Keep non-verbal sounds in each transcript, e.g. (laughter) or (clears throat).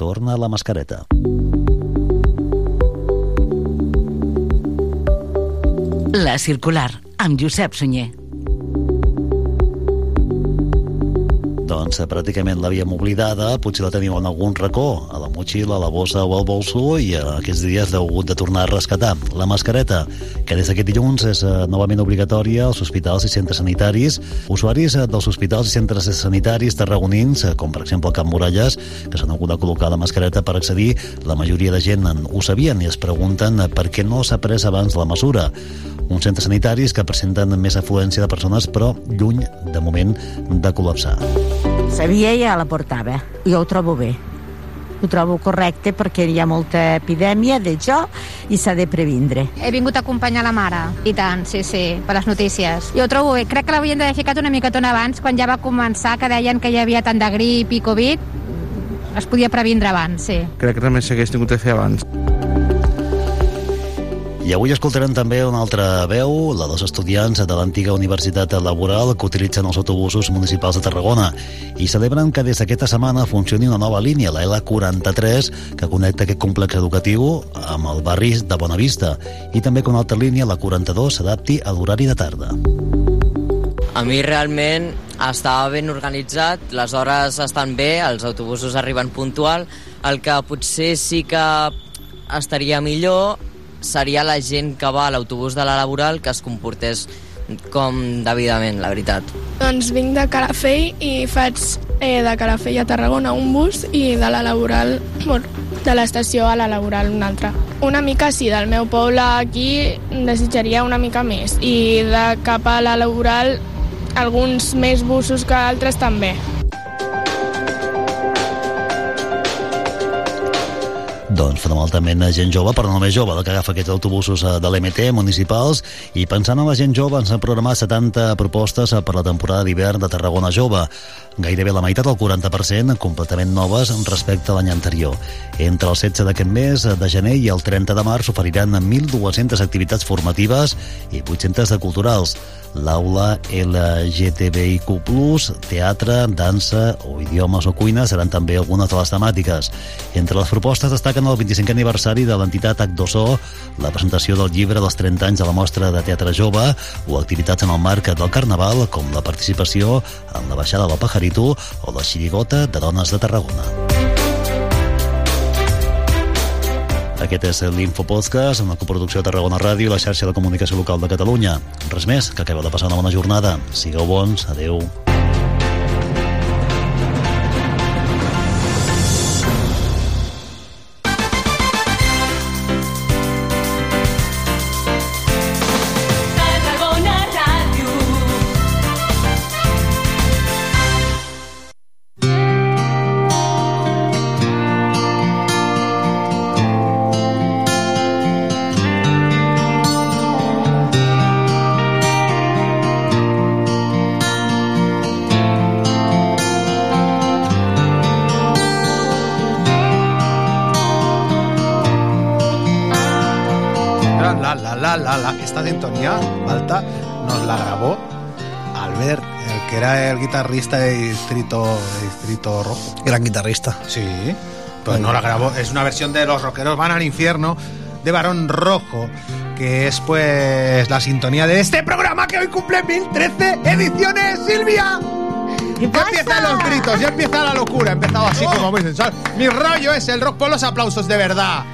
torna la mascareta. La Circular, amb Josep Sunyer. Doncs eh, pràcticament l'havíem oblidada, potser la teniu en algun racó, motxilla, la bossa o al bolso, i eh, aquests dies heu hagut de tornar a rescatar. La mascareta, que des d'aquest dilluns és eh, novament obligatòria als hospitals i centres sanitaris. Usuaris eh, dels hospitals i centres sanitaris tarragonins, com per exemple el Camp Muralles, que s'han hagut de col·locar la mascareta per accedir, la majoria de gent en- ho sabien i es pregunten per què no s'ha pres abans la mesura. Uns centres sanitaris que presenten més afluència de persones, però lluny, de moment, de col·lapsar. Sabia ja la portava. Jo ho trobo bé. Ho trobo correcte perquè hi ha molta epidèmia de jo i s'ha de previndre. He vingut a acompanyar la mare. I tant, sí, sí, per les notícies. Jo ho trobo bé. Crec que l'havien d'haver ficat una micatona abans, quan ja va començar, que deien que hi havia tant de grip i Covid. Es podia previndre abans, sí. Crec que també s'hagués tingut de fer abans. I avui escoltarem també una altra veu, la dels estudiants de l'antiga Universitat Laboral que utilitzen els autobusos municipals de Tarragona i celebren que des d'aquesta setmana funcioni una nova línia, la L43, que connecta aquest complex educatiu amb el barri de Bonavista i també que una altra línia, la 42, s'adapti a l'horari de tarda. A mi realment estava ben organitzat, les hores estan bé, els autobusos arriben puntual, el que potser sí que estaria millor seria la gent que va a l'autobús de la laboral que es comportés com debidament, la veritat. Doncs vinc de Calafell i faig eh, de Calafell a Tarragona un bus i de la laboral, (clears throat) bueno, de l'estació a la laboral un altre. Una mica sí, del meu poble aquí desitjaria una mica més i de cap a la laboral alguns més busos que altres també. Doncs fonamentalment gent jove, però no només jove, la que agafa aquests autobusos eh, de l'MT municipals i pensant en la gent jove ens han programat 70 propostes eh, per la temporada d'hivern de Tarragona Jove. Gairebé la meitat, el 40%, completament noves respecte a l'any anterior. Entre el 16 d'aquest mes de gener i el 30 de març oferiran 1.200 activitats formatives i 800 de culturals. L'aula LGTBIQ+, teatre, dansa o idiomes o cuina seran també algunes de les temàtiques. Entre les propostes destaquen el 25è aniversari de l'entitat H2O, la presentació del llibre dels 30 anys de la mostra de teatre jove o activitats en el marc del Carnaval, com la participació en la baixada del Pajarito o la xirigota de dones de Tarragona. Aquest és l'Infopodcast, una coproducció de Tarragona Ràdio i la xarxa de comunicació local de Catalunya. Res més, que acabeu de passar una bona jornada. Sigueu bons, adeu. Nos la grabó Albert, el que era el guitarrista de Distrito, de Distrito Rojo. Gran guitarrista. Sí, pues no la grabó. Es una versión de Los Rockeros Van al Infierno de Barón Rojo, que es pues la sintonía de este programa que hoy cumple 1013 ediciones, Silvia. Ya empiezan los gritos, ya empieza la locura. Empezado así como muy sensual. Mi rollo es el rock por los aplausos de verdad.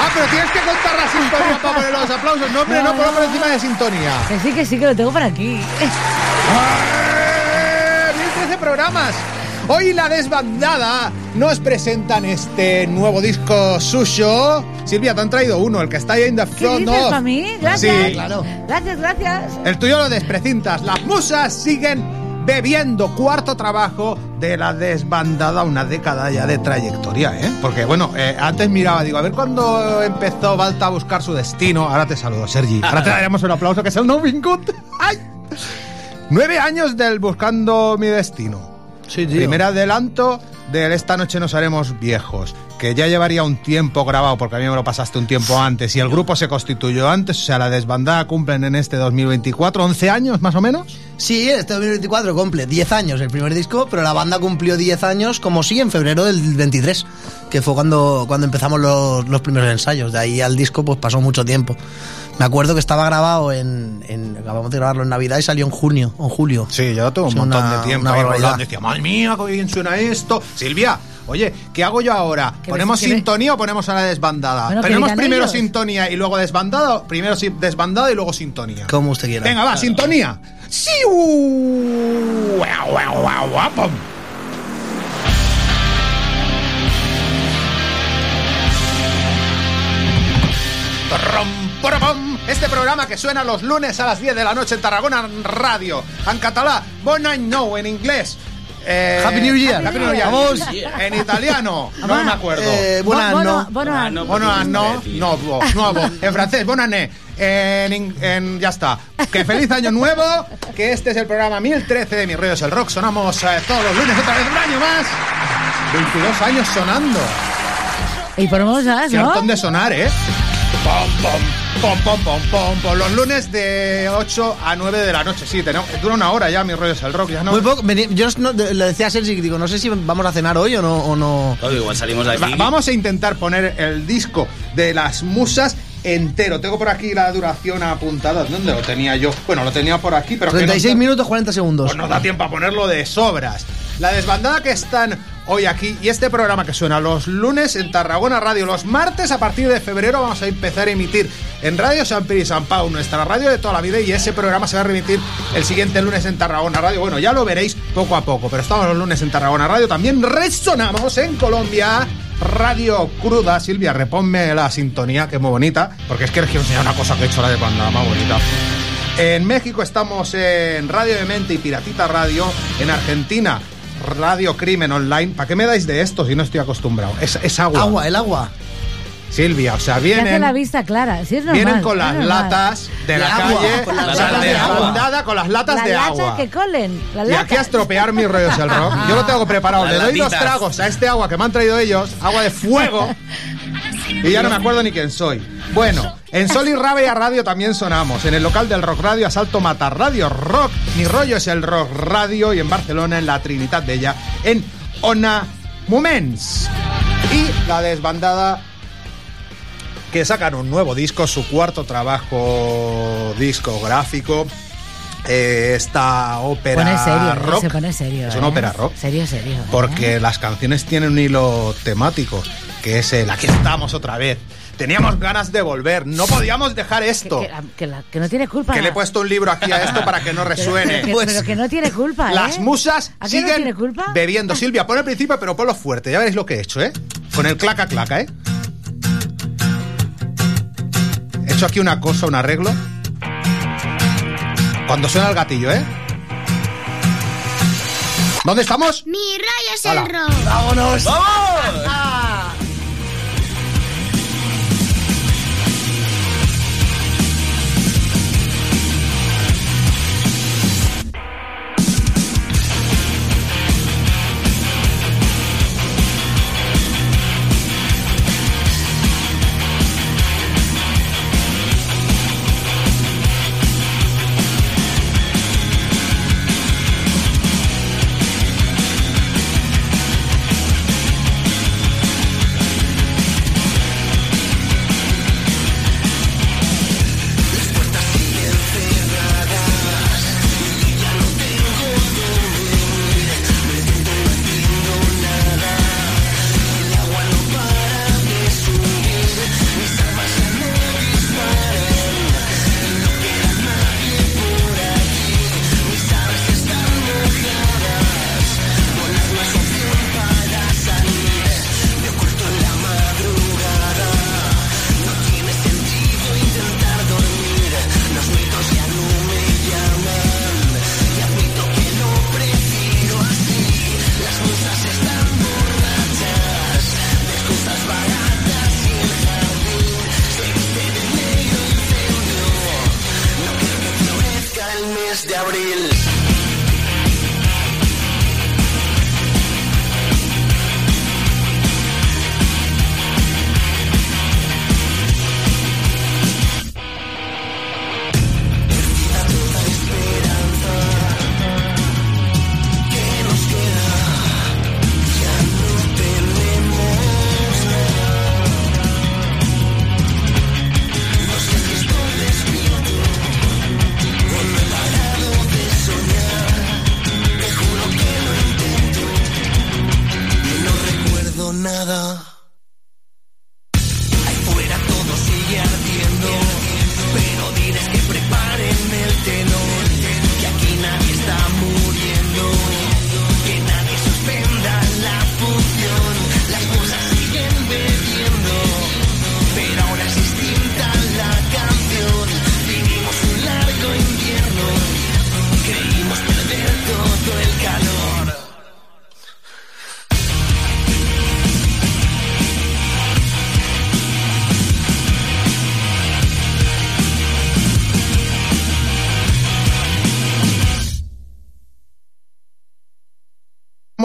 Ah, pero tienes que contar la sintonía para poner los aplausos. No, hombre, no, ponlo por encima de sintonía. Que sí, que sí, que lo tengo por aquí. ¡Eh! 1013 programas. Hoy la desbandada nos presentan este nuevo disco suyo. Silvia, te han traído uno, el que está ahí en the ¿Qué front dices of. para mí? Gracias. Sí, claro. Gracias, gracias. El tuyo lo desprecintas. Las musas siguen bebiendo cuarto trabajo de la desbandada, una década ya de trayectoria, ¿eh? Porque bueno, eh, antes miraba, digo, a ver cuándo empezó Balta a buscar su destino. Ahora te saludo, Sergi. Ahora te daremos un aplauso, que es el no Good. (laughs) ¡Ay! Nueve años del Buscando mi destino. Sí, tío. Primer adelanto del Esta noche nos haremos viejos. Que ya llevaría un tiempo grabado, porque a mí me lo pasaste un tiempo antes, y el grupo se constituyó antes, o sea, la desbandada cumplen en este 2024, 11 años más o menos. Sí, este 2024 cumple 10 años el primer disco, pero la banda cumplió 10 años, como sí, en febrero del 23, que fue cuando, cuando empezamos los, los primeros ensayos. De ahí al disco pues pasó mucho tiempo. Me acuerdo que estaba grabado en, en- Acabamos de grabarlo en Navidad y salió en junio, en julio. Sí, yo tuve un montón una- de tiempo ahí rolando. Decía, madre mía, qué bien suena esto. Silvia, oye, ¿qué hago yo ahora? ¿Ponemos ves- sintonía o ponemos a la desbandada? Bueno, ¿Ponemos primero ellos. sintonía y luego desbandada? o Primero desbandada y luego sintonía. Como usted quiera. Venga, va, sintonía. Sí, uh, Este programa que suena los lunes a las 10 de la noche en Tarragona Radio. En catalá, Bon Any Nou en inglés. Eh, Happy New Year. Happy New Year. Vamos. En italiano, no me acuerdo. Eh, buenas Bono- no. Bono- Ah, Bueno, ah, no, nuevo, nuevo. En francés, bon année. En, ya está. Que feliz año nuevo. Que este es el programa 1013 de Mi Rollo es el Rock. Sonamos eh, todos los lunes otra vez un año más. 22 años sonando. Y por mosas, Qué ¿no? hartón de sonar, ¿eh? Pom, pom, pom, pom, pom, pom, pom. Los lunes de 8 a 9 de la noche. Sí, tenemos, dura una hora ya Mi Rollo es el Rock. Ya no, Muy poco. veni- Yo no- le decía a Sergi, digo, no sé si vamos a cenar hoy o no. O no. Claro, igual salimos de aquí. Va- vamos a intentar poner el disco de las musas entero. Tengo por aquí la duración apuntada. ¿Dónde lo tenía yo? Bueno, lo tenía por aquí, pero que no 36 minutos 40 segundos. Pues nos da tiempo a ponerlo de sobras. La desbandada que están hoy aquí y este programa que suena los lunes en Tarragona Radio, los martes a partir de febrero vamos a empezar a emitir en Radio San Piri y San Pau, nuestra radio de toda la vida y ese programa se va a remitir el siguiente lunes en Tarragona Radio. Bueno, ya lo veréis poco a poco, pero estamos los lunes en Tarragona Radio. También resonamos en Colombia. Radio Cruda, Silvia, reponme la sintonía, que es muy bonita, porque es que les quiero una cosa que he hecho la de banda más bonita. En México estamos en Radio de Mente y Piratita Radio. En Argentina, Radio Crimen Online. ¿Para qué me dais de esto si no estoy acostumbrado? Es, es agua. Agua, el agua. Silvia, o sea, Te hace vienen, la vista clara. Sí, es normal, vienen con las normal. latas de, la agua, calle, con las la latas de agua. con las latas Las de agua. que colen. Las Y aquí a estropear mis rollos el rock. Yo lo tengo preparado. Le doy dos tragos a este agua que me han traído ellos, agua de fuego. (laughs) Y ya no me acuerdo ni quién soy. Bueno, en Sol y Rabia Radio también sonamos. En el local del Rock Radio, Asalto Matar Radio Rock. Mi rollo es el Rock Radio. Y en Barcelona, en la Trinitat Bella, en Ona Moments. Y la desbandada que sacan un nuevo disco, su cuarto trabajo discográfico. Eh, esta ópera Pone serio, ¿eh? rock. se pone serio. Es ¿eh? una ópera rock. Serio, serio. ¿eh? Porque las canciones tienen un hilo temático, que es el aquí estamos otra vez. Teníamos ganas de volver, no podíamos dejar esto. que- que la- que no tiene culpa. Que le he puesto un libro aquí a esto para que no (laughs) resuene. Pero, que, Pues, pero que no tiene culpa, ¿eh? las musas ¿A qué no siguen tiene culpa? bebiendo. Silvia, pon el principio, pero ponlo fuerte. Ya veréis lo que he hecho, ¿eh? Con el claca claca, ¿eh? He hecho aquí una cosa, un arreglo. Cuando suena el gatillo, ¿eh? ¿Dónde estamos? Mi rollo es el rock. ¡Vámonos!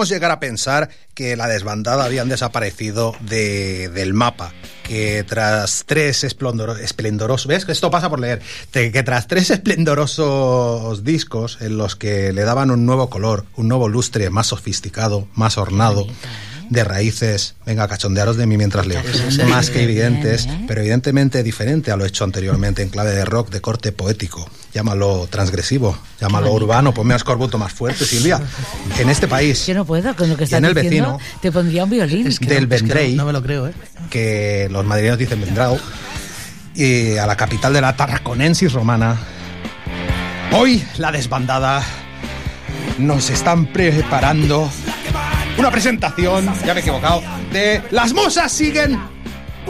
Llegar a pensar que la desbandada habían desaparecido de- del mapa, que tras tres esplendoro- esplendorosos, ¿ves? Esto pasa por leer, que tras tres esplendorosos discos en los que le daban un nuevo color, un nuevo lustre más sofisticado, más ornado, de raíces, venga, cachondearos de mí mientras leo, más que evidentes, pero evidentemente diferente a lo hecho anteriormente en clave de rock de corte poético. Llámalo transgresivo, llámalo urbano, ponme a escorbuto más fuerte, Silvia. En este país, Yo no puedo con lo que Y estás en el diciendo. vecino. Te pondría un violín. del Vendrell, No me lo creo, ¿eh? que los madrileños dicen Vendrau, y a la capital de la Tarraconensis romana. Hoy la desbandada nos están preparando una presentación, ya me he equivocado, de Las musas siguen.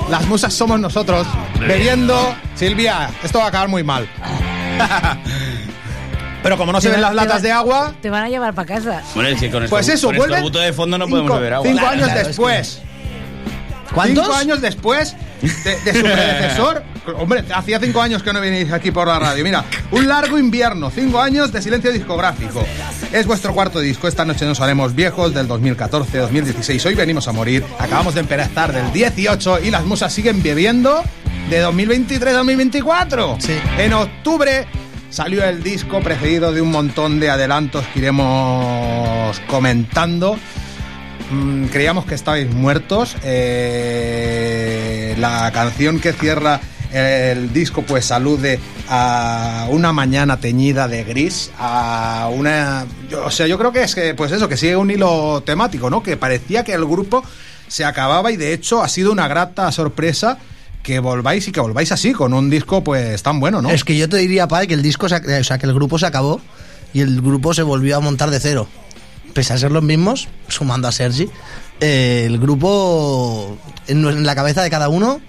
Las musas somos nosotros, bebiendo. Silvia, esto va a acabar muy mal. (laughs) Pero como no se ven las latas de agua, Te van a llevar para casa. Bueno, es que con pues eso, con vuelve. escorbuto de fondo no cinco- podemos beber agua. Cinco Claro, años claro, es después. ¿Cuántos? Cinco años después de, de su predecesor. Hombre, hacía cinco años que no venís aquí por la radio. Mira, un largo invierno, cinco años de silencio discográfico. Es vuestro cuarto disco. Esta noche nos haremos viejos del 2014, 2016. Hoy venimos a morir. Acabamos de empezar del 18 y las musas siguen bebiendo de 2023 2024. Sí. En octubre salió el disco precedido de un montón de adelantos que iremos comentando. Mm, creíamos que estabais muertos. Eh, la canción que cierra el disco pues alude a una mañana teñida de gris, a una... yo- o sea, yo creo que es que, pues eso, que sigue un hilo temático, ¿no? Que parecía que el grupo se acababa y de hecho ha sido una grata sorpresa que volváis y que volváis así, con un disco pues tan bueno, ¿no? Es que yo te diría, Pai, que el disco, se ac- o sea, que el grupo se acabó y el grupo se volvió a montar de cero. Pese a ser los mismos, sumando a Sergi, eh, el grupo, en, la cabeza de cada uno,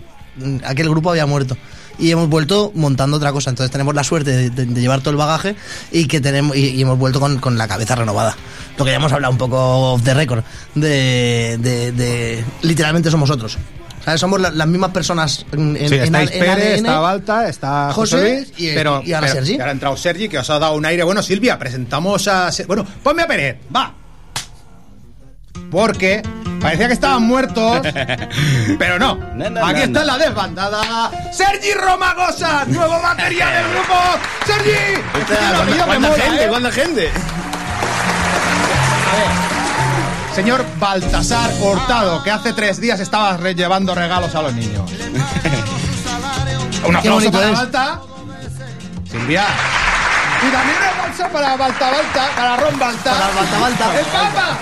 aquel grupo había muerto. Y hemos vuelto montando otra cosa. Entonces tenemos la suerte de, llevar todo el bagaje y que tenemos y, hemos vuelto con, con la cabeza renovada. Lo que ya hemos hablado un poco off the record. De- de- literalmente somos otros. ¿Sabes? Somos la- las mismas personas en, Sí, en estáis en Pérez, ADN. está Balta, está José, José Luis, y- pero, y ahora pero- Sergi. y ahora ha entrado Sergi, que os ha dado un aire. Bueno, Silvia, presentamos a... Bueno, ponme a Pérez, va. Porque parecía que estaban muertos, (laughs) pero no. No, no, Aquí no, está no. la desbandada. Sergi Romagosa, nuevo batería del grupo. Sergi. ¿Cuánta, me cuánta mola, gente? ¿eh? ¿Cuánta gente? Señor Baltasar Hurtado, que hace tres días estaba re- llevando regalos a los niños. (laughs) Un aplauso para. Balta. Silvia. Y también un aplauso para Balta Balta, para Ron Balta. Para Balta Balta. ¡El Papa!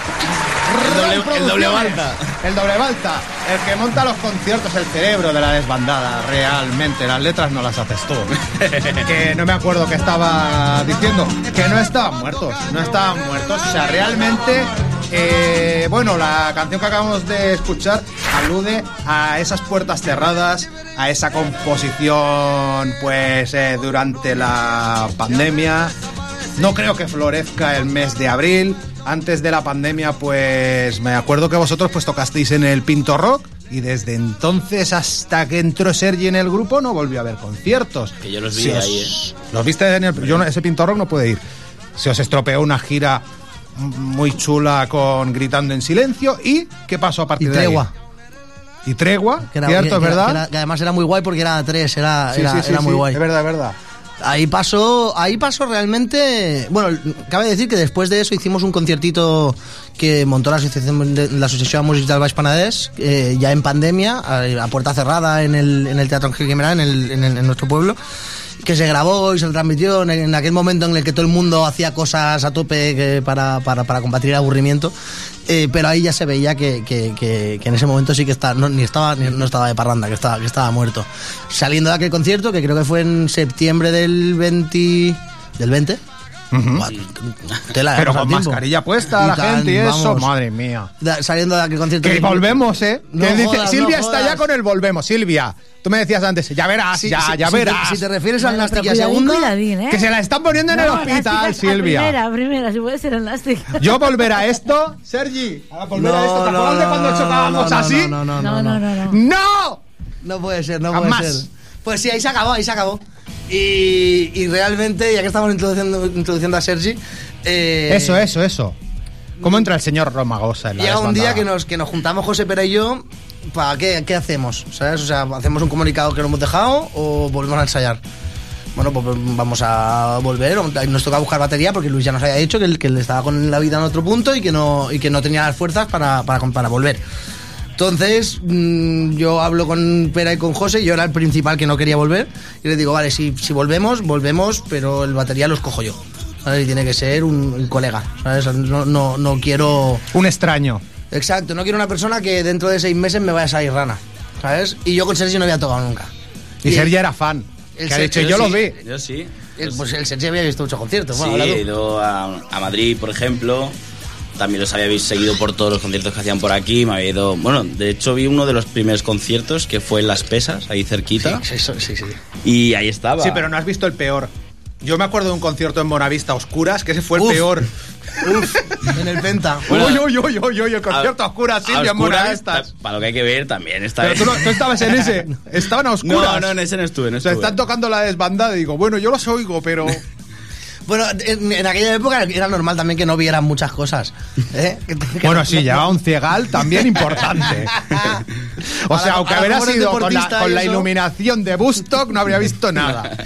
El doble- el doble Balta. El doble Balta. El que monta los conciertos, el cerebro de la desbandada, realmente. Las letras no las haces tú. (laughs) que no me acuerdo qué estaba diciendo. Que no estaban muertos. No estaban muertos. O sea, realmente. eh, bueno, la canción que acabamos de escuchar alude a esas puertas cerradas, a esa composición, pues, eh, durante la pandemia. No creo que florezca el mes de abril. Antes de la pandemia, pues me acuerdo que vosotros pues tocasteis en el Pinto Rock y desde entonces hasta que entró Sergi en el grupo no volvió a haber conciertos. Que yo los vi Si os- ahí, ¿eh? Los viste en el yo no- ese Pinto Rock no puede ir. Se os estropeó una gira muy chula con Gritando en Silencio y ¿qué pasó a Y partir de ahí? tregua. Y tregua, Que era- cierto, que- verdad. que era- que además era muy guay porque era tres, era, Sí, era, sí, sí, era muy sí, guay. Es verdad, es verdad. Ahí pasó, ahí pasó realmente. Bueno, cabe decir que después de eso hicimos un conciertito que montó la asociación de, la asociación Música del Baix Panadés, eh, ya en pandemia, a, a puerta cerrada en el, en el Teatro Ángel Guimerá, en, el- en nuestro pueblo, que se grabó y se transmitió en, aquel momento en el que todo el mundo hacía cosas a tope para, para, para combatir el aburrimiento. Eh, pero ahí ya se veía que, que, que- que en ese momento sí que está, no, ni estaba, ni- no estaba de parranda, que estaba, que estaba muerto. Saliendo de aquel concierto, que creo que fue en septiembre del 20. ¿Del 20? Buah, tela, Pero con el mascarilla puesta Y la tan, gente y eso, vamos. madre mía. Da- saliendo de aquel concierto. Que volvemos, ¿eh? No Que dice- jodas, Silvia no está ya con el volvemos. Silvia, tú me decías antes, ya verás, Sí, ya, sí, ya si te- verás. Si te refieres al Bueno, Nastic pero y a cuidadín, segunda. cuidadín, ¿eh? Que se la están poniendo en el No, hospital, Silvia. A primera, primera, si puede ser elástica. Yo volver a esto, Sergi, a volver a esto. ¿Te No, acuerdas de no, cuando no, chocábamos no, no, así? No, no, no. No, no, no, no. ¡No! No puede ser, no puede ser. Pues sí, ahí se acabó, ahí se acabó. Y, y realmente, ya que estamos introduciendo, introduciendo a Sergi. eh, Eso, eso, eso. ¿Cómo entra el señor Romagosa en la Llega un día que nos, que nos juntamos José Pera y yo. ¿Para qué, qué hacemos? ¿Sabes? O sea, ¿hacemos un comunicado que lo hemos dejado o volvemos a ensayar? Bueno, pues vamos a volver. Nos toca buscar batería porque Luis ya nos había dicho que él, que él estaba con la vida en otro punto y que no, y que no tenía las fuerzas para, para, para volver. Entonces, mm, yo hablo con Pera y con José, yo era el principal que no quería volver, y le digo, vale, si, si volvemos, volvemos, pero el batería lo escojo yo. ¿sabes? Y tiene que ser un, un colega, ¿sabes? No, no, no quiero... Un extraño. Exacto, no quiero una persona que dentro de seis meses me vaya a salir rana, ¿sabes? Y yo con Sergi no había tocado nunca. Y Y- Sergi era fan. El Que ha dicho, yo, lo vi. Yo sí. El- pues el Sergi había visto muchos conciertos. Sí, Bueno, tú. he ido a, a Madrid, por ejemplo. También los había seguido por todos los conciertos que hacían por aquí. Me había ido. Bueno, de hecho, vi uno de los primeros conciertos que fue en Las Pesas, ahí cerquita. Sí, sí, sí, sí. Y ahí estaba. Sí, pero no has visto el peor. Yo me acuerdo de un concierto en Bonavista Oscuras, que ese fue el Uf. peor. Uf, en el Penta. Bueno, uy, uy, uy, uy, uy, el concierto a, oscuras, A Silvia, en oscuras, Para lo que hay que ver, también está Pero tú, no- tú estabas en ese. (laughs) Estaban a oscuras. No, no, en ese no estuve, no O sea, estuve. están tocando la desbandada y digo, bueno, yo los oigo, pero. (laughs) Bueno, en, en aquella época era normal también que no vieran muchas cosas. ¿eh? (laughs) Bueno, sí, llevaba un ciegal también (laughs) importante. (laughs) O sea, aunque hubiera sido con la, con iluminación de Bustock, no habría visto nada.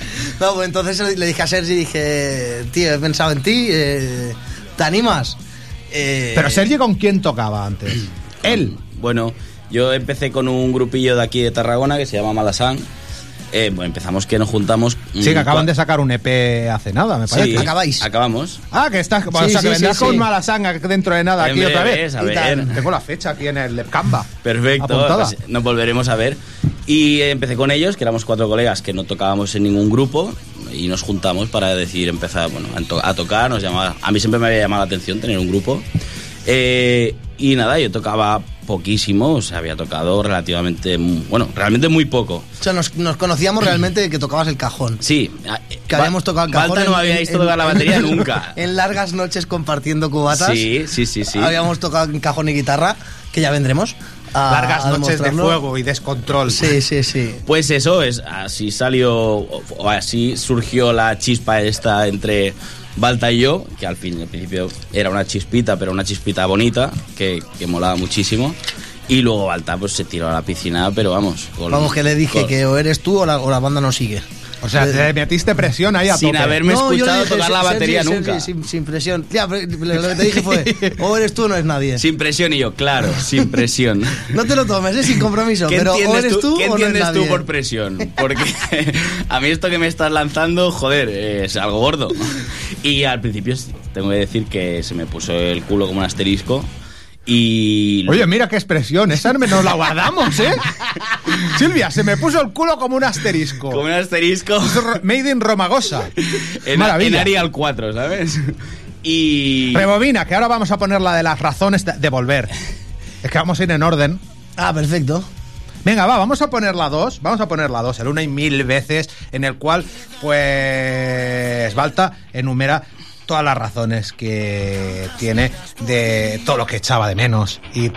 No, pues entonces le dije a Sergi, dije, tío, he pensado en ti, eh, ¿te animas? Eh, Pero Sergi, ¿con quién tocaba antes? (clears throat) Él. Bueno, yo empecé con un grupillo de aquí de Tarragona que se llama Malasán. Eh, bueno, empezamos que nos juntamos. Sí, que acaban de sacar un EP hace nada, me parece. Sí, Acabáis. Acabamos. Ah, que estás. o Sí, sea, sí, que vendrás sí, con sí. Malasanga dentro de nada En aquí otra vez. a Y ver. tal. Tengo la fecha aquí en el Canva. Perfecto, pues nos volveremos a ver. Y eh, empecé con ellos, que éramos cuatro colegas que no tocábamos en ningún grupo, y nos juntamos para decidir empezar bueno, a, to- a tocar. Nos llamaba, a mí siempre me había llamado la atención tener un grupo. Eh, y nada, yo tocaba poquísimo, o sea, había tocado relativamente, bueno, realmente muy poco. O sea, nos, nos conocíamos realmente que tocabas el cajón. Sí, a- Que habíamos tocado el cajón. Balta no me había visto tocar la batería (laughs) nunca. En largas noches compartiendo cubatas. Sí, sí, sí, sí. Habíamos tocado en cajón y guitarra, que ya vendremos. a- Largas a noches de fuego y descontrol. Sí, sí, sí. Pues eso es, así salió, o así surgió la chispa esta entre Balta y yo, que al fin, al principio era una chispita, pero una chispita bonita, que, que molaba muchísimo. Y luego Balta pues se tiró a la piscina, pero vamos. con- Vamos, que le dije con- que o eres tú o la, o la banda no sigue. O sea, te metiste presión ahí a Sin tope. haberme No, escuchado dije, tocar la batería Sergi, nunca. sin, sin presión. Ya, lo que te dije fue, (laughs) o eres tú o no eres nadie. Sin presión y yo, claro, sin presión. (laughs) No te lo tomes, es sin compromiso. ¿Qué pero o entiendes, eres tú, tú, qué o no eres entiendes tú nadie. por presión? Porque (laughs) a mí esto que me estás lanzando, joder, es algo gordo. Y al principio tengo que decir que se me puso el culo como un asterisco. Y. Oye, mira qué expresión, esa nos la guardamos, ¿eh? (laughs) Silvia, se me puso el culo como un asterisco. como un asterisco. Made in Romagosa. (laughs) en, Maravilla. en Arial 4, ¿sabes? Y. Rebobina, que ahora vamos a poner la de las razones de, de volver. Es que vamos a ir en orden. Ah, perfecto. Venga, va, vamos a poner la 2. Vamos a poner la 2, el una y mil veces, en el cual, pues, Balta enumera todas las razones que tiene de todo lo que echaba de menos y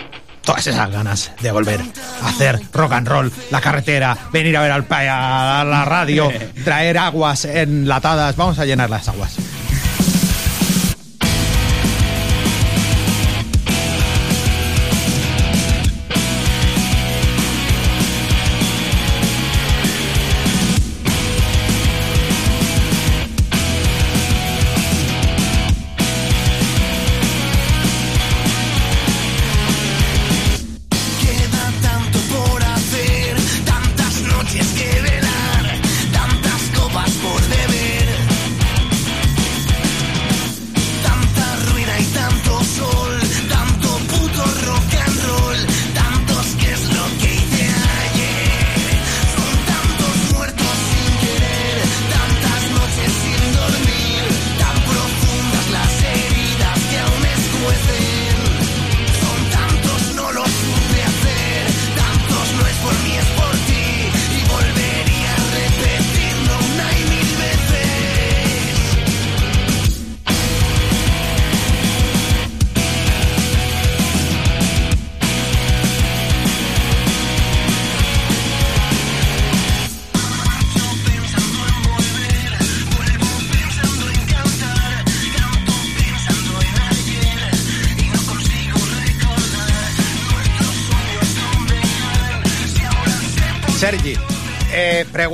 todas esas ganas de volver a hacer rock and roll, la carretera, venir a ver al a la radio, (laughs) traer aguas enlatadas. Vamos a llenar las aguas.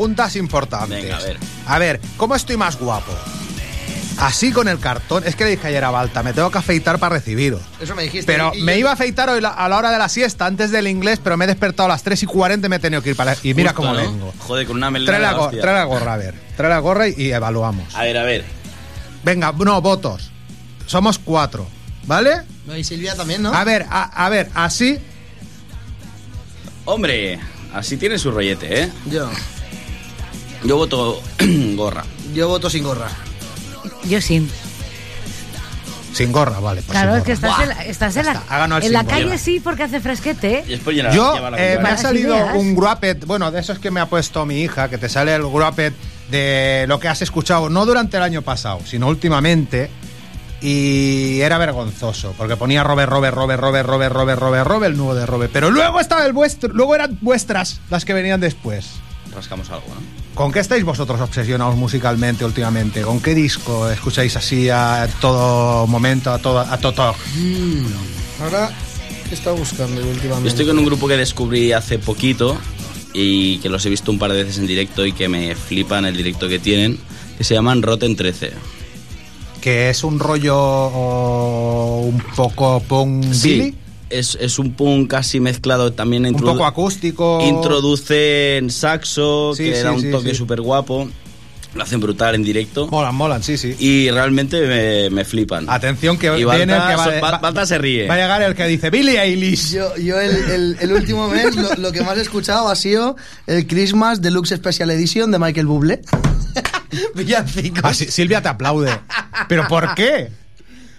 Preguntas importantes. Venga, a ver. A ver, ¿cómo estoy más guapo? Así con el cartón. Es que le dije ayer a Balta, me tengo que afeitar para recibiros. Eso me dijiste. Pero me yo- iba a afeitar hoy la- a la hora de la siesta, antes del inglés, pero me he despertado a las 3 y 40 y me he tenido que ir para... Y mira Justo, cómo ¿no? vengo. Joder, con una melena Trae la, go- trae la gorra, a ver. Trae la gorra y, y evaluamos. A ver, a ver. Venga, no, votos. Somos cuatro, ¿vale? No, y Silvia también, ¿no? A ver, a, a ver, así... Hombre, así tiene su rollete, ¿eh? Yo. Yo voto (clears throat) gorra. Yo voto sin gorra. Yo sí. Sin gorra, vale. pues Claro, es que estás en la, estás en la, Ha ganado el en la calle sí porque hace fresquete. Y después llena- Yo, lleva la eh, me ha salido ideas. un gruapet, bueno, de esos que me ha puesto mi hija, que te sale el gruapet de lo que has escuchado, no durante el año pasado, sino últimamente, y era vergonzoso, porque ponía Robert, Robert, Robert, Robert, Robert, Robert, Robert, Robert, el nuevo de Robert, pero luego estaba el vuestro, luego eran vuestras las que venían después. Rascamos algo, ¿no? ¿Con qué estáis vosotros obsesionados musicalmente últimamente? ¿Con qué disco escucháis así a todo momento, a todo, a todo? Ahora, ¿qué está buscando últimamente? Yo estoy con un grupo que descubrí hace poquito y que los he visto un par de veces en directo y que me flipan el directo que tienen, que se llaman Rotten 13. Que es un rollo oh, un poco punk Billy. Es, es un punk casi mezclado también Un poco acústico. Introducen saxo, Sí, que sí, da un sí, toque sí. súper guapo. Lo hacen brutal en directo. Molan, molan, sí, sí. Y realmente me, me flipan. Atención que Y viene el que va, va- Balta se ríe. va a llegar el que dice Billy Eilish. Yo, yo el, el- el último mes lo, lo que más he escuchado ha sido el Christmas Deluxe Special Edition de Michael Bublé. (laughs) Villancicos. Ah, sí, Silvia te aplaude. ¿Pero por qué?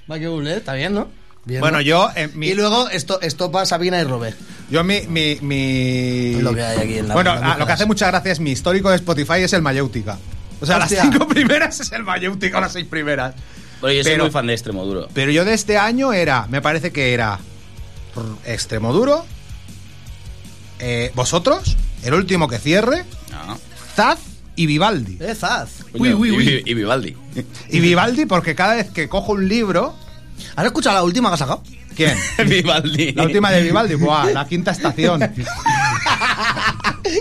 Michael Bublé, está bien, ¿no? Bien, Bueno, ¿no? yo, eh, mi- Y luego esto, esto para Sabina y Robert. Yo mi... mi, mi- Lo que hay aquí en la- Bueno, ah, lo que hace mucha gracia es mi histórico de Spotify es el Mayéutica. O sea, Hostia. las cinco (laughs) primeras es el Mayéutica, las seis primeras. Bueno, yo soy Pero- muy fan de Extremo Duro. Pero yo de este año era, me parece que era Extremoduro, eh, vosotros, el último que cierre, No. Zaz y Vivaldi. Eh, Zaz. Coño, Uy, uy, y, uy. y Vivaldi. Y Vivaldi porque cada vez que cojo un libro... ¿Has escuchado la última que has sacado? ¿Quién? (laughs) (laughs) Vivaldi. La última de Vivaldi, Buah, la quinta estación. (laughs)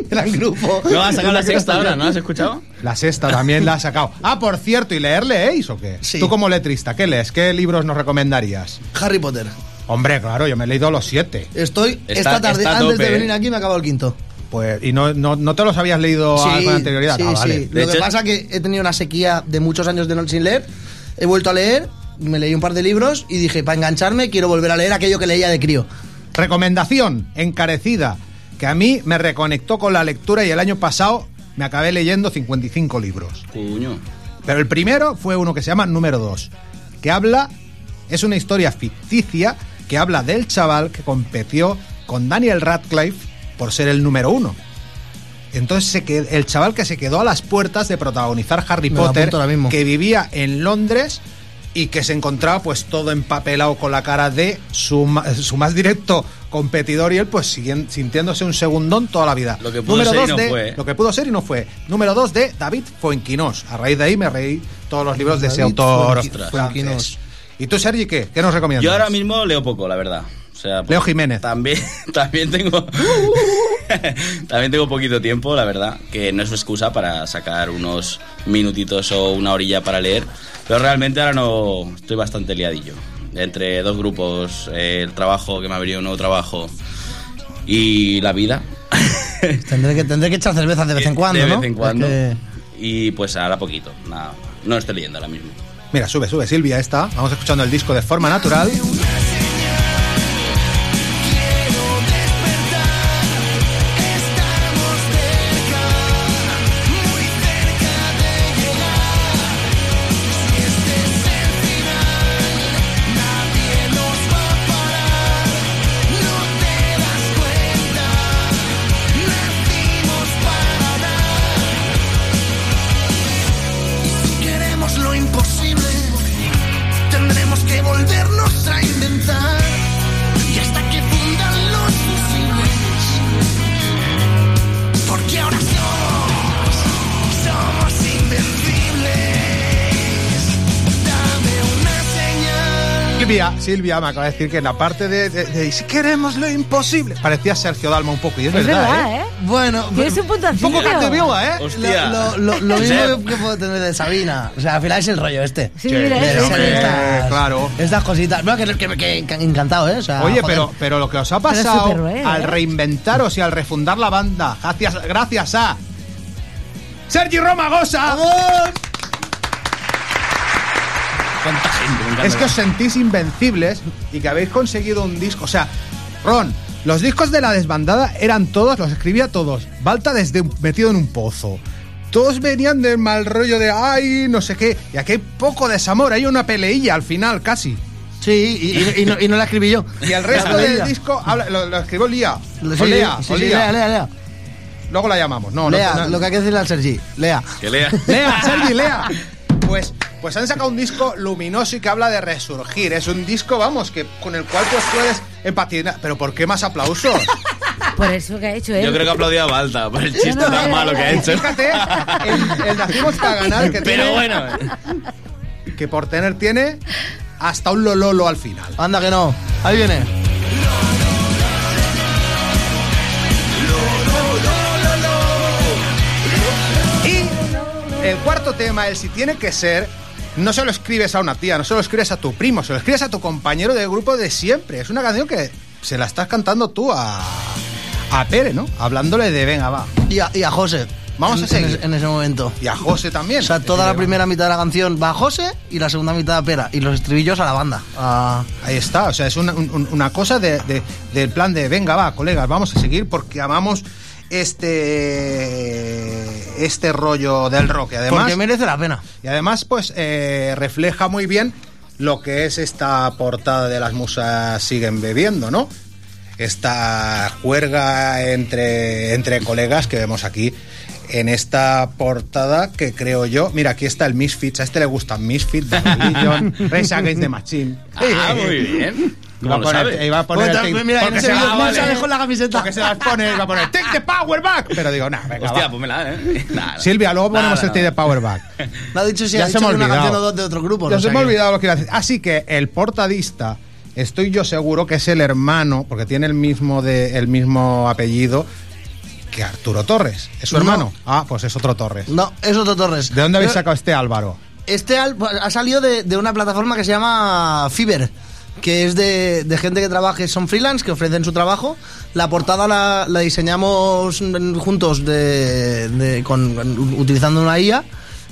Gran grupo. No, has sacado la sexta ahora, ¿no? ¿Has escuchado? La sexta también la ha sacado. Ah, por cierto, ¿y leer leéis o qué? Sí. Tú como letrista, ¿qué lees? ¿Qué libros nos recomendarías? Harry Potter. Hombre, claro, yo me he leído los siete. Estoy Está- esta tarde, antes de eh. venir aquí, me acabo el quinto. Pues, ¿y no, no, no te los habías leído Sí, con anterioridad? sí, Ah, vale. sí. Lo que hecho- pasa es que he tenido una sequía de muchos años de no sin leer. He vuelto a leer, me leí un par de libros y dije, para engancharme, quiero volver a leer aquello que leía de crío. Recomendación encarecida que a mí me reconectó con la lectura y el año pasado me acabé leyendo 55 libros. Cuño. Pero el primero fue uno que se llama Número 2, que habla, es una historia ficticia que habla del chaval que competió con Daniel Radcliffe por ser el número uno. Entonces se qued- el chaval que se quedó a las puertas de protagonizar Harry Me Potter, ahora mismo. que vivía en Londres y que se encontraba pues todo empapelado con la cara de su, ma- su más directo competidor y él pues siguen- sintiéndose un segundón toda la vida. Lo que pudo Número ser y dos no de, fue, ¿eh? Lo que pudo ser y no fue. Número 2 de David Fuenquinos. A raíz de ahí me reí todos los libros de ese autor. Fuenquinos. ¿Y tú, Sergi, qué? ¿Qué nos recomiendas? Yo ahora mismo leo poco, la verdad. Sea, pues, Leo Jiménez. También, (laughs) también tengo. (laughs) también tengo poquito tiempo, la verdad. Que no es excusa para sacar unos minutitos o una orilla para leer. Pero realmente ahora no. Estoy bastante liadillo. Entre dos grupos, eh, el trabajo, que me ha venido un nuevo trabajo. Y la vida. (laughs) Tendré que, tendré que echar cervezas de vez en cuando, de ¿no? vez en cuando. Y pues ahora poquito. Nada, no estoy leyendo ahora mismo. Mira, sube, sube, Silvia, esta. Vamos escuchando el disco de forma natural. Silvia, me acaba de decir que en la parte de, de- de si queremos lo imposible, parecía Sergio Dalma un poco, y es, Es verdad, verdad, ¿eh? ¿eh? Bueno, Tienes un punto Un poco Capdevila, ¿eh? Hostia. Lo, lo- lo (laughs) mismo que puedo tener de Sabina. O sea, al final es el rollo este. Sí, mira, estas, claro. Estas cositas. No, que, que, que- que encantado, ¿eh? O sea, Oye, joder. pero, pero lo que os ha pasado superhéroe, ¿eh? al reinventaros y al refundar la banda, gracias, gracias a Sergi Romagosa, ¿Cuánta gente? Me encanta. es que os sentís invencibles y que habéis conseguido un disco. O sea, Ron, los discos de la desbandada eran todos, los escribía todos. Balta desde un- metido en un pozo. Todos venían del mal rollo de ay, no sé qué. Y aquí hay poco desamor, hay una peleilla al final casi. Sí, y, y- y no, y no la escribí yo. (laughs) Y el resto del disco habla- lo, lo escribió Lía. Sí, o Lea, sí, o sí, Lía. lea, lea, lea. Luego la llamamos. No, no, Lea, no, lo que hay que decirle al Sergi. Lea. Que lea. Lea, Sergi, lea. Pues, pues han sacado un disco luminoso y que habla de resurgir. Es un disco, vamos, que con el cual pues puedes empatizar. Pero ¿por qué más aplausos? (laughs) Por eso que ha hecho él. Yo creo que aplaudía a Balta por el chiste No, no, tan malo que ha hecho. Fíjate, el, el Nacimos para ganar que Pero tiene, bueno. que por tener tiene hasta un lololo al final. Anda que no. Ahí viene. Y el cuarto tema, el si tiene que ser, no se lo escribes a una tía, no se lo escribes a tu primo, se lo escribes a tu compañero de grupo de siempre. Es una canción que se la estás cantando tú a, a Pere, ¿no? Hablándole de venga, va. Y a, y a José. Vamos en, a seguir. En, ese- en ese momento. Y a José también. O sea, toda la primera mitad de la canción va a José y la segunda mitad a Pera. Y los estribillos a la banda. A- Ahí está, o sea, es una, un- una cosa de, de- del plan de venga, va, colegas, vamos a seguir porque amamos este este rollo del rock. Y además, porque merece la pena. y además pues eh, refleja muy bien lo que es esta portada de las musas siguen bebiendo, ¿no? Esta juerga entre, entre colegas que vemos aquí en esta portada que creo yo. Mira, aquí está el Misfits. A este le gusta Misfits, The Religion, Rage Against the Machine. Ah, muy bien. Iba a ¿Cómo lo poner, iba a poner Pues, take- mira, en ese se vale. se dejó la camiseta. Porque se las pone, iba a poner Take the Power Back. (laughs) Pero digo, nah, venga, Hostia, va. pónmela, ¿eh? (laughs) Nah, (laughs) Silvia, luego ponemos nada, el Take the Power Back. No ha dicho si Ya ha se dicho me que una olvidado. canción o dos de otro grupo. Ya no se me ha olvidado lo que iba a decir. Así que el portadista, estoy yo seguro que es el hermano, porque tiene el mismo, de, el mismo apellido que Arturo Torres. ¿Es su No. hermano? Ah, pues es otro Torres. No, es otro Torres. ¿De dónde habéis Pero sacado este Álvaro? Este al- ha salido de, de una plataforma que se llama Fiverr, que es de, de gente que trabaja, son freelance, que ofrecen su trabajo. La portada la, la diseñamos juntos de, de- con- utilizando una IA.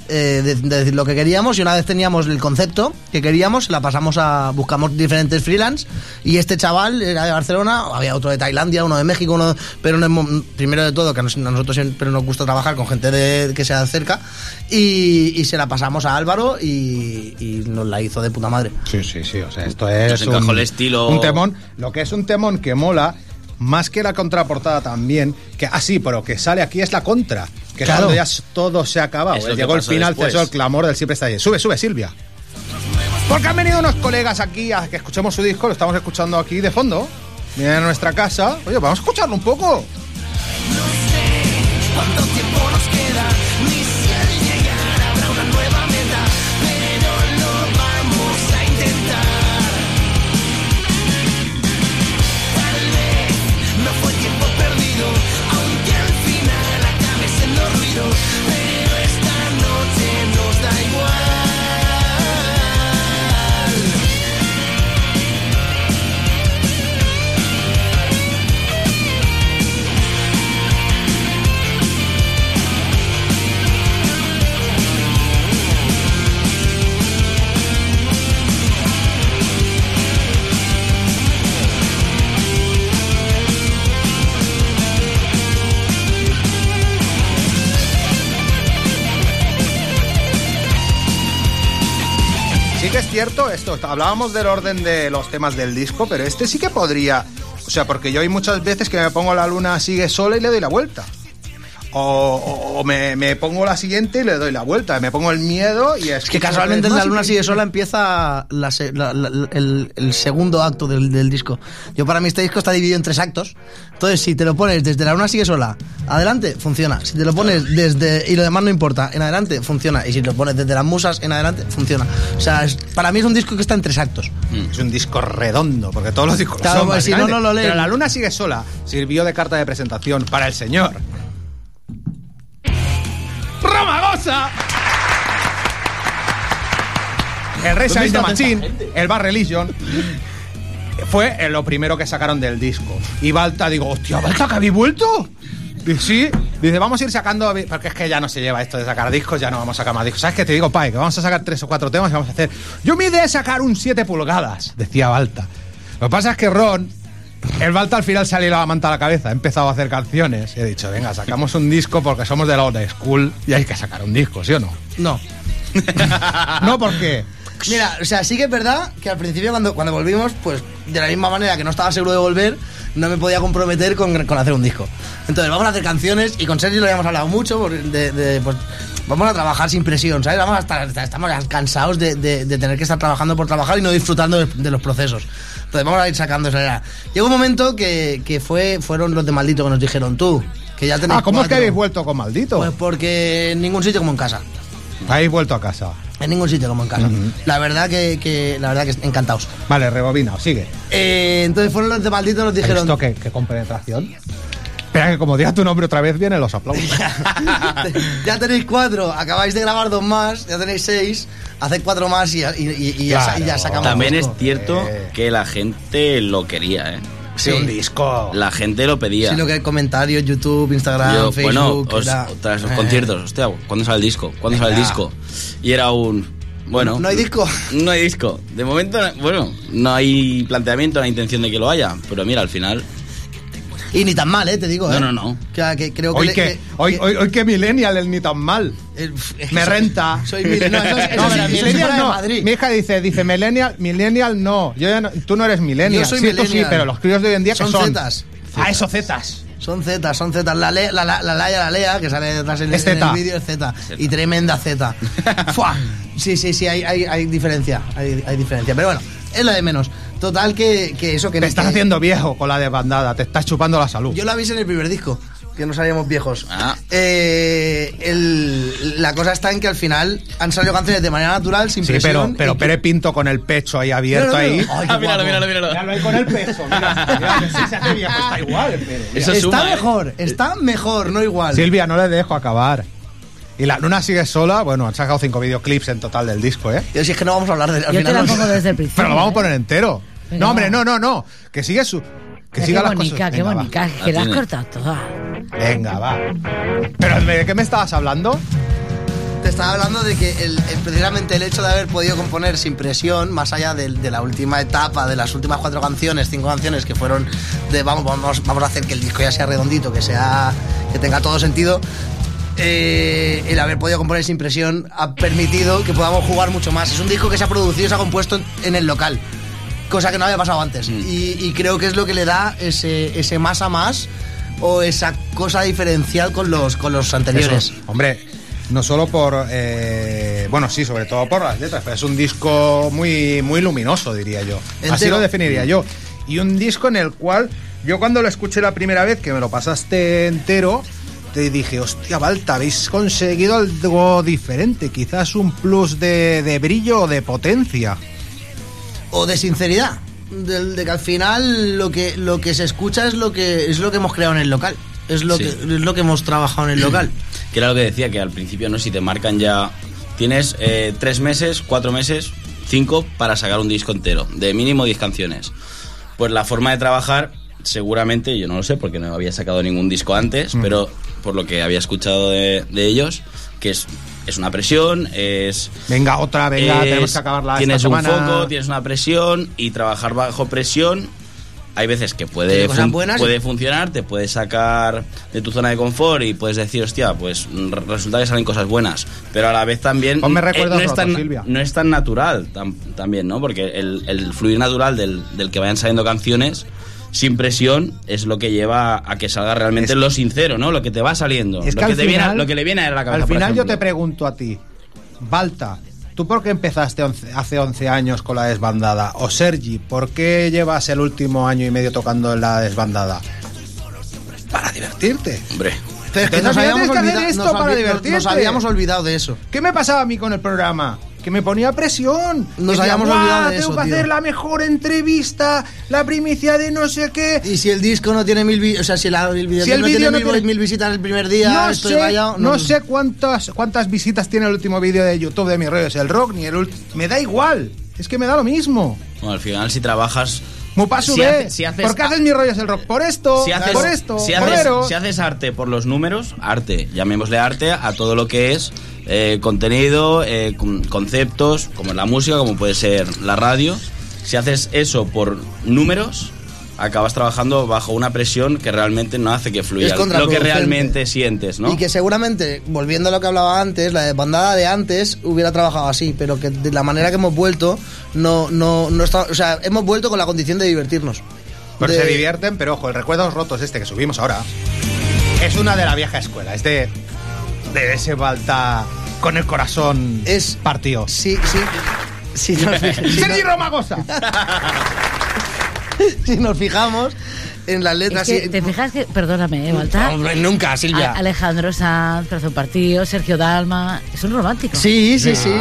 Eh, de, de decir lo que queríamos y una vez teníamos el concepto que queríamos la pasamos a buscamos diferentes freelance y este chaval era de Barcelona había otro de Tailandia uno de México uno pero no primero de todo que a nos- a nosotros siempre nos gusta trabajar con gente de, que sea de cerca y, y se la pasamos a Álvaro y, y nos la hizo de puta madre Sí, sí, sí. O sea, esto es. Encajó el estilo. Un temón. Lo que es un temón que mola, más que la contraportada también, que ah, sí, pero que sale aquí es la contra. Que Claro. cuando ya todo se ha acabado. Es que Llegó el final, cesó el clamor del siempre está ahí. Sube, sube, Silvia. Porque han venido unos colegas aquí a que escuchemos su disco, lo estamos escuchando aquí de fondo. Vienen a nuestra casa. Oye, vamos a escucharlo un poco. ¿Cuánto tiempo cierto esto. Hablábamos del orden de los temas del disco, pero este sí que podría. O sea, porque yo hay muchas veces que me pongo la luna sigue sola y le doy la vuelta. O, o- me, me pongo la siguiente y le doy la vuelta. Me pongo el miedo y es que casualmente de la luna sigue sola empieza la la- la- el, el segundo acto del, del disco. Yo para mí este disco está dividido en tres actos. Entonces, si te lo pones desde la luna sigue sola, adelante, funciona. Si te lo pones desde... Y lo demás no importa, en adelante, funciona. Y si te lo pones desde las musas, en adelante, funciona. O sea, es- para mí es un disco que está en tres actos. Es un disco redondo, porque todos los discos lo Claro, son, pues si no, no lo leen. Pero la luna sigue sola. Sirvió de carta de presentación para el señor. El Rey ¿Dónde Against the Machine, el Bar Religion, fue lo primero que sacaron del disco. Y Balta, digo, hostia, Balta, que habéis vuelto. Y sí, dice, vamos a ir sacando, porque es que ya no se lleva esto de sacar discos, ya no vamos a sacar más discos. ¿Sabes qué te digo, Pai? Que vamos a sacar tres o cuatro temas y vamos a hacer. Yo mi idea es sacar un 7 pulgadas, decía Balta. Lo que pasa es que Ron, el Balta al final salió la manta a la cabeza, ha empezado a hacer canciones y he dicho, venga, sacamos un disco porque somos de la old school y hay que sacar un disco, ¿sí o no? No. (laughs) no, porque Mira, o sea, sí que es verdad que al principio cuando, cuando volvimos, pues de la misma manera que no estaba seguro de volver, no me podía comprometer con, con hacer un disco. Entonces vamos a hacer canciones y con Sergio lo habíamos hablado mucho, de, de, pues, vamos a trabajar sin presión, ¿sabes? Vamos a estar, estamos cansados de, de- de tener que estar trabajando por trabajar y no disfrutando de, de los procesos. Entonces vamos a ir sacando esa era. Llegó un momento que, que fue, fueron los de Maldito que nos dijeron, tú, que ya tenéis Ah, ¿cómo es que cuatro". habéis vuelto con Maldito? Pues porque en ningún sitio como en casa. habéis vuelto a casa. En ningún sitio como en casa. La verdad que, que- la verdad que encantados. Vale, rebobina, sigue. Eh, entonces fueron los de maldito nos dijeron. ¿Esto qué, qué compenetración? Espera, que como diga tu nombre otra vez, vienen los aplausos. (laughs) ya tenéis cuatro, acabáis de grabar dos más, ya tenéis seis, haced cuatro más y, y- y- y ya, Claro. y ya sacamos. También es cierto que la gente lo quería, ¿eh? Sí, un disco. La gente lo pedía. Sí, lo que hay comentarios, YouTube, Instagram, Yo, bueno, Facebook. os- era- tras los eh, conciertos, hostia, ¿cuándo sale el disco? ¿Cuándo sale el disco? Y era un. Bueno. ¿No hay disco? (laughs) No hay disco. De momento, bueno, no hay planteamiento, no hay intención de que lo haya. Pero mira, al final. Y ni tan mal, eh, te digo. No, eh. no, no. Que, que creo que. Hoy le- que, que- hoy, hoy, hoy que Millennial, el ni tan mal. Me renta. soy mil- no, eso (laughs) eso No, sí, Millennial no. Madrid. Mi hija dice, dice Millennial, Millennial no. Yo ya no- Tú no eres Millennial. Yo soy sí, tú sí, millennial. pero los críos de hoy en día que Son son. zetas. Ah, eso zetas. Son Z, son Z. La, Le- la, la, la Laia, la Lea, que sale detrás en, Es en el zeta. vídeo, es Z. Y tremenda Z. (laughs) Fua. Sí, sí, sí, hay, hay, hay diferencia. Hay, hay diferencia. Pero bueno, es la de menos. Total, que, que eso que Te estás que- haciendo viejo con la desbandada. Te estás chupando la salud. Yo lo avisé en el primer disco, que no salíamos viejos. Ah. Eh, el- la cosa está en que al final han salido canciones de manera natural, sin Sí, presión. pero, pero Pere Pinto con el pecho ahí abierto Míralo, ahí. Ay, Ah, míralo, míralo, míralo. Míralo ahí con el peso. Mira, mira, que (laughs) sí se hace viejo. Está igual el Pere. Eso está suma, ¿eh? mejor, está mejor, no igual. Silvia, no le dejo acabar. Y la luna sigue sola. Bueno, han sacado cinco videoclips en total del disco, ¿eh? Yo si es que no vamos a hablar de al Yo te final la pongo desde el principio. Pero lo vamos a ¿eh? poner entero. Venga, no, hombre, no, no, no. Que sigue su. Que siga qué las bonica, cosas. qué Venga, va. bonica, que La la has cortado toda. Venga, va. Pero ¿de qué me estabas hablando? Te estaba hablando de que el, el- precisamente el hecho de haber podido componer sin presión, más allá de, de la última etapa, de las últimas cuatro canciones, cinco canciones que fueron de vamos, vamos, vamos a hacer que el disco ya sea redondito, que sea que tenga todo sentido. eh, el haber podido componer sin presión ha permitido que podamos jugar mucho más. Es un disco que se ha producido y se ha compuesto en, en el local, cosa que no había pasado antes. Y, y creo que es lo que le da ese, ese más a más o esa cosa diferencial con los, con los anteriores. Eso, hombre, no solo por. eh, bueno, sí, sobre todo por las letras, pero es un disco muy, muy luminoso, diría yo. Así lo definiría yo. Y un disco en el cual yo cuando lo escuché la primera vez, que me lo pasaste entero, te dije, hostia, Balta, habéis conseguido algo diferente, quizás un plus de, de brillo o de potencia. O de sinceridad del- de, que al final lo que lo que se escucha es lo que es lo que hemos creado en el local es lo Sí. que es lo que hemos trabajado en el local (clears throat) Que era lo que decía, que al principio, ¿no? Si te marcan ya. Tienes eh, tres meses, cuatro meses, cinco para sacar un disco entero, de mínimo 10 canciones. Pues la forma de trabajar, seguramente, yo no lo sé porque no había sacado ningún disco antes, Mm. pero por lo que había escuchado de, de ellos, que es, es una presión, es. Venga, otra, venga, es- tenemos que acabarla Tienes esta un semana. foco, tienes una presión y trabajar bajo presión. Hay veces que puede, fun- buenas puede funcionar, te puedes sacar de tu zona de confort y puedes decir, hostia, pues resulta que salen cosas buenas. Pero a la vez también Ponme eh, recuerdos no, es tan, Silvia. no es tan natural tam- también, ¿no? Porque el, el fluir natural del, del que vayan saliendo canciones sin presión es lo que lleva a que salga realmente lo sincero, ¿no? Lo que te va saliendo. Es lo, que que al te viene, lo que le viene a la cabeza. Al final yo te pregunto a ti, Balta, ¿tú por qué empezaste once- hace 11 años con la desbandada? O Sergi, ¿por qué llevas el último año y medio tocando en la desbandada? Para divertirte. Hombre. Pero es que habíamos, que olvidado, nos habíamos olvidado de eso. ¿Qué me pasaba a mí con el programa? Que me ponía presión. Nos Decía, habíamos "Buah, olvidado de Tengo eso, que tío". hacer la mejor entrevista, la primicia de no sé qué. Y si el disco no tiene mil o sea, si la- el video Si el no vídeo tiene no mil, tiene- mil visitas el primer día, no estoy sé, rayado. no, sé cuántas, cuántas visitas tiene el último vídeo de YouTube de mi rollo es el rock, ni el último. Me da igual. Es que me da lo mismo. Bueno, al final, si trabajas. Mupasu si hace- si haces- ¿por qué haces mi rollo es el rock? Por esto, si haces, por esto, si por haces, Ero. si haces arte por los números, arte, llamémosle arte a todo lo que es eh, contenido, eh, con- conceptos, como la música, como puede ser la radio. Si haces eso por números, acabas trabajando bajo una presión que realmente no hace que Es fluya lo que realmente sientes, ¿no? Y que seguramente, volviendo a lo que hablaba antes, la bandada de antes hubiera trabajado así, pero que de la manera que hemos vuelto, no, no, no está, o sea, hemos vuelto con la condición de divertirnos. De- se divierten, pero ojo, el Recuerdos Rotos este que subimos ahora es una de la vieja escuela, es de, de ese Balta con el corazón es partido. Sí, sí. Si nos, (laughs) si Romagosa. (laughs) si nos fijamos en las letras... Es que, sí- ¿Te fijas que, perdóname, eh, Baltar? Hombre, nunca, Silvia. A- Alejandro Sanz, Corazón Partido, Sergio Dalma. Es un romántico. Sí, sí, sí.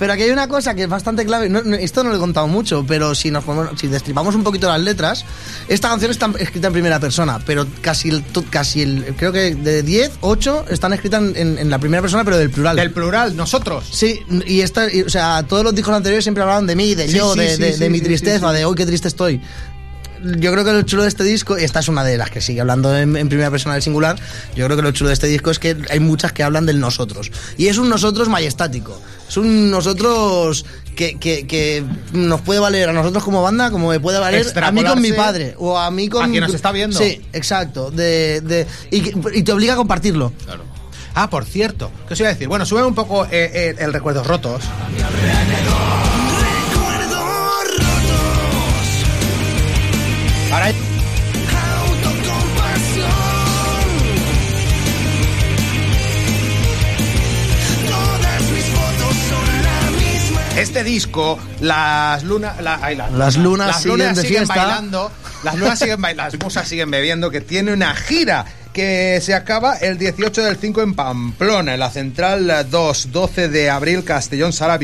Pero aquí hay una cosa que es bastante clave. no- no, esto no lo he contado mucho, pero si nos ponemos- si destripamos un poquito las letras, esta canción está escrita en primera persona, pero casi el, casi el creo que de 10, 8 están escritas en, en- en la primera persona, pero del plural. Del plural, nosotros. Sí, y esta, y, o sea, todos los discos anteriores siempre hablaban de mí, de Sí, yo, sí, de, sí, de- mi tristeza, de hoy qué triste estoy. Yo creo que lo chulo de este disco, y esta es una de las que sigue hablando en, en primera persona del singular, yo creo que lo chulo de este disco es que hay muchas que hablan del nosotros. Y es un nosotros majestático. Es un nosotros que, que- que nos puede valer a nosotros como banda, como me puede valer a mí con mi padre. O a mí con... a quien nos está viendo. Sí, exacto. De, de- y, te obliga a compartirlo. Ah, por cierto, ¿qué os iba a decir? Bueno, sube un poco eh, eh, el Recuerdos Rotos. Ahora. Este disco, las lunas, la- ay, las, Las lunas las siguen lunas siguen fiesta. bailando, las lunas siguen bailando, las musas siguen bebiendo, que tiene una gira que se acaba el 18 del 5 en Pamplona, en la Central 2, 12 de abril, Castellón Sala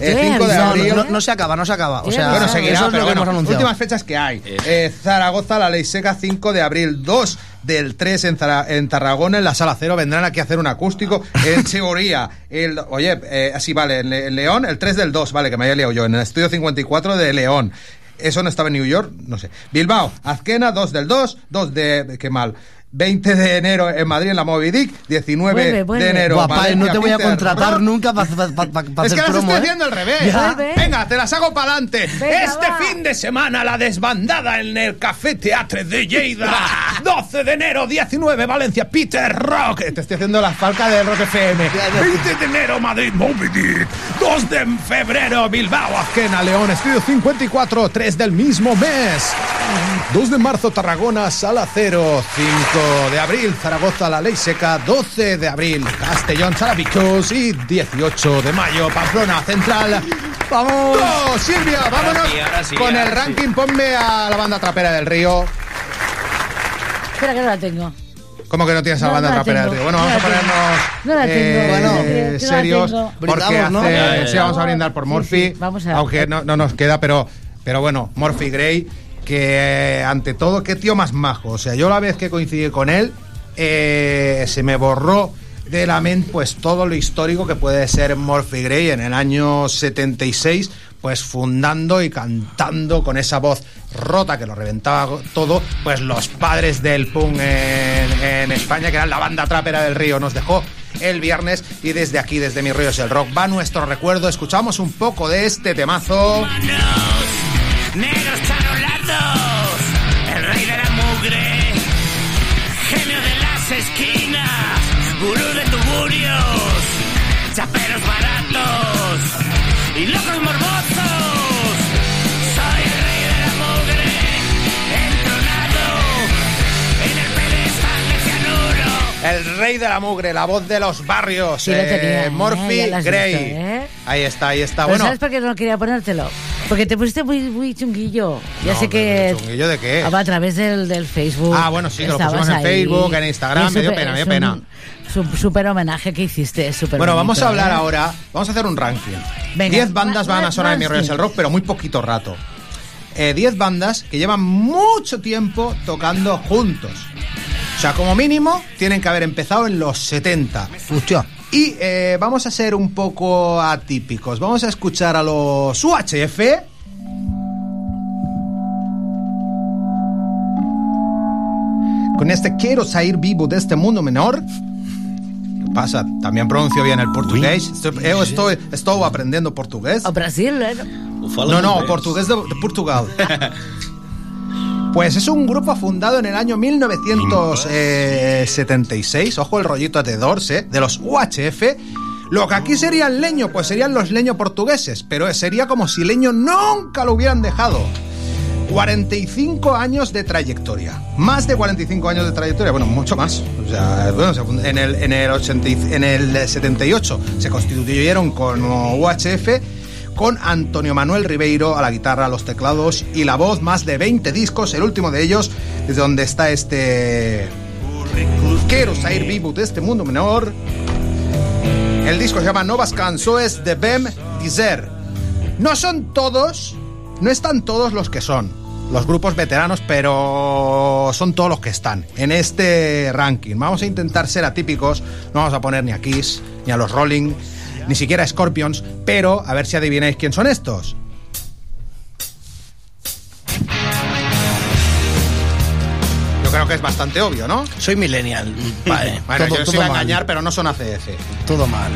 el 5 de No, no, abril. no, no se acaba, no se acaba. O sea, bueno, seguirá, eso es pero lo que bueno, hemos anunciado. últimas fechas que hay. Eh, Zaragoza, la ley seca, 5 de abril, 2 del 3 en, Zara- en Tarragona, en la sala cero, vendrán aquí a hacer un acústico. En Seguría, el, oye, eh, así vale, en, Le- en León, el 3 del 2, vale, que me haya liado yo, en el estudio 54 de León. Eso no estaba en New York, no sé. Bilbao, Azquena, 2 del 2, 2 de, qué mal. 20 de enero en Madrid en la Moby Dick, 19 Vuelve, vuelve. de enero. Valencia, no te voy a Peter contratar nunca para Es hacer que las promo, estoy ¿eh? haciendo al revés. Ya. Venga, te las hago para adelante. Este va. fin de semana la desbandada en el Café Teatre de Lleida. (laughs) 12 de enero, 19 Valencia, Peter Rock. Te estoy haciendo la falca del Rock FM. 20 de enero, Madrid, Moby Dick. 2 de febrero, Bilbao, Azquena, León, Estudio 54, 3 del mismo mes. 2 de marzo, Tarragona, Sala Cero. 5 de abril, Zaragoza, La Ley Seca. 12 de abril, Castellón, Sala Vicos. Y 18 de mayo, Pamplona, Central. ¡Vamos! ¡No, Silvia! ¡Vámonos! sí, ahora sí, Con el sí. ranking, ponme a la banda trapera del río. Espera que no la tengo. ¿Cómo que no tienes a la banda no la trapera del río? Bueno, No vamos a ponernos No la tengo. eh, Bueno, no la serios. tengo. Porque hace- vamos a brindar por sí, vamos a- aunque no, no nos queda, pero, pero bueno, Morphy Gray, que ante todo, qué tío más majo. O sea, yo la vez que coincidí con él, eh, se me borró de la mente pues todo lo histórico que puede ser Morphy Gray en el año 76 pues fundando y cantando con esa voz rota que lo reventaba todo, pues los padres del punk en, España, que eran la banda trapera del río, nos dejó el viernes y desde aquí, desde Mi Ríos el Rock, va nuestro recuerdo, escuchamos un poco de este temazo. el rey de la mugre, la voz de los barrios. Sí, eh, ¿eh? Gray. ¿eh? Ahí está, ahí está. Bueno. ¿Sabes por qué no quería ponértelo? Porque te pusiste muy, chunguillo. Ya sé que. Ah, a través del, Facebook. Ah, bueno, sí, lo pusimos en. Facebook, en Instagram. Me dio pena, me dio pena. Súper homenaje que hiciste, Bueno, vamos a hablar ¿eh? ahora, vamos a hacer un ranking. Venga. 10 bandas van a sonar en mi rollo es el rock, pero muy poquito rato. Eh, 10 bandas que llevan mucho tiempo tocando juntos. O sea, como mínimo, tienen que haber empezado en los 70. Hostia. Y eh, vamos a ser un poco atípicos. Vamos a escuchar a los UHF. Con este Quiero salir vivo de este mundo menor. ¿Qué pasa? También pronuncio bien el portugués. Estoy, yo estoy, estoy aprendiendo portugués. O Brasil, ¿eh? No, no, portugués de, de Portugal. (laughs) Pues es un grupo fundado en el año 1976, ojo el rollito de Dorse, de los UHF. Lo que aquí serían leño, pues serían los leño portugueses, pero sería como si leño nunca lo hubieran dejado. 45 años de trayectoria. Más de 45 años de trayectoria, bueno, mucho más. O sea, bueno, en el, en el, 80 y- en el 78 se constituyeron como UHF con Antonio Manuel Ribeiro a la guitarra, los teclados y la voz, más de 20 discos, el último de ellos, desde donde está este... Quiero salir vivo de este mundo menor. El disco se llama Novas Canções de Bem Dizer. No son todos, no están todos los que son, los grupos veteranos, pero son todos los que están en este ranking. Vamos a intentar ser atípicos, no vamos a poner ni a Kiss, ni a los Rolling, ni siquiera a Scorpions, pero a ver si adivináis quién son estos. Yo creo que es bastante obvio, ¿no? Soy millennial. Vale. Bueno, todo, yo os todo iba a mal. engañar, pero no son ACF. Todo mal.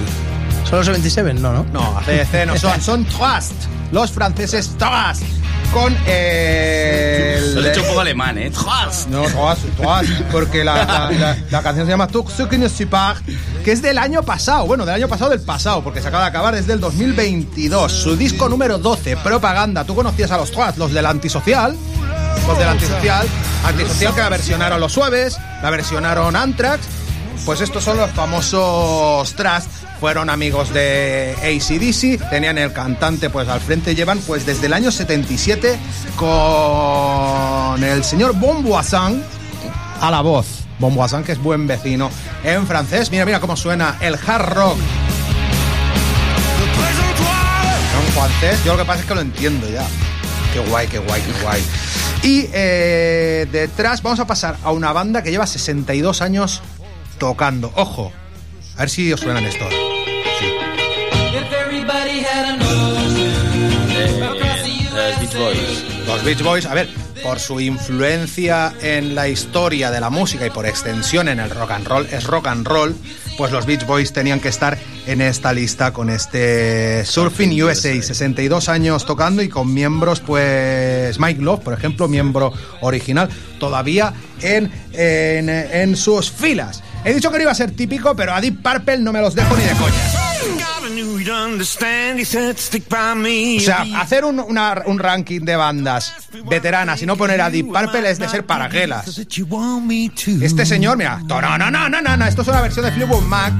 ¿Solo 77? No, ¿no? No, ACDC no son, son Trust. Los franceses Trust. Con eh, el... Lo he hecho un poco alemán, ¿eh? Trust. No, Trust, Trust. Porque la, la- la- la canción se llama Tout ce qui ne se part, que es del año pasado. Bueno, del año pasado del pasado, porque se acaba de acabar, es del 2022. Su disco número 12, Propaganda. ¿Tú conocías a los Trust, los del antisocial? Los del antisocial. Antisocial que la versionaron Los Suaves, la versionaron Anthrax. Pues estos son los famosos Trust. Fueron amigos de ACDC, tenían el cantante pues al frente, llevan pues desde el año 77 con el señor Bomboissin a la voz. Bomboissin, que es buen vecino en francés. Mira, mira cómo suena el hard rock. En francés, yo lo que pasa es que lo entiendo ya. Qué guay, qué guay, qué guay. Y eh, detrás vamos a pasar a una banda que lleva 62 años tocando. Ojo, a ver si os suenan estos. Eh, Beach Boys. Los Beach Boys, a ver, por su influencia en la historia de la música y por extensión en el rock and roll, es rock and roll, pues los Beach Boys tenían que estar en esta lista con este Surfing USA, 62 años tocando y con miembros, pues Mike Love, por ejemplo, miembro original, todavía en, en, en sus filas. He dicho que no iba a ser típico, pero a Deep Purple no me los dejo ni de coña. O sea, hacer un, un ranking de bandas veteranas y no poner a Deep Purple es de ser paraguelas. Este señor, mira, no, no, no, no, no, no, esto es una versión de Fleetwood Mac.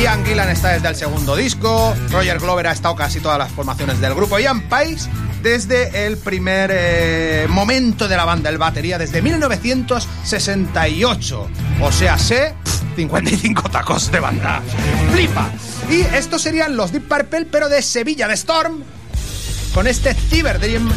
Ian Gillan está desde el segundo disco, Roger Glover ha estado casi todas las formaciones del grupo, Ian Paice desde el primer eh, momento de la banda, el batería, desde 1968. O sea, sé 55 tacos de banda. ¡Flipa! Y estos serían los Deep Purple, pero de Sevilla, de Storm, con este Cyber Dream.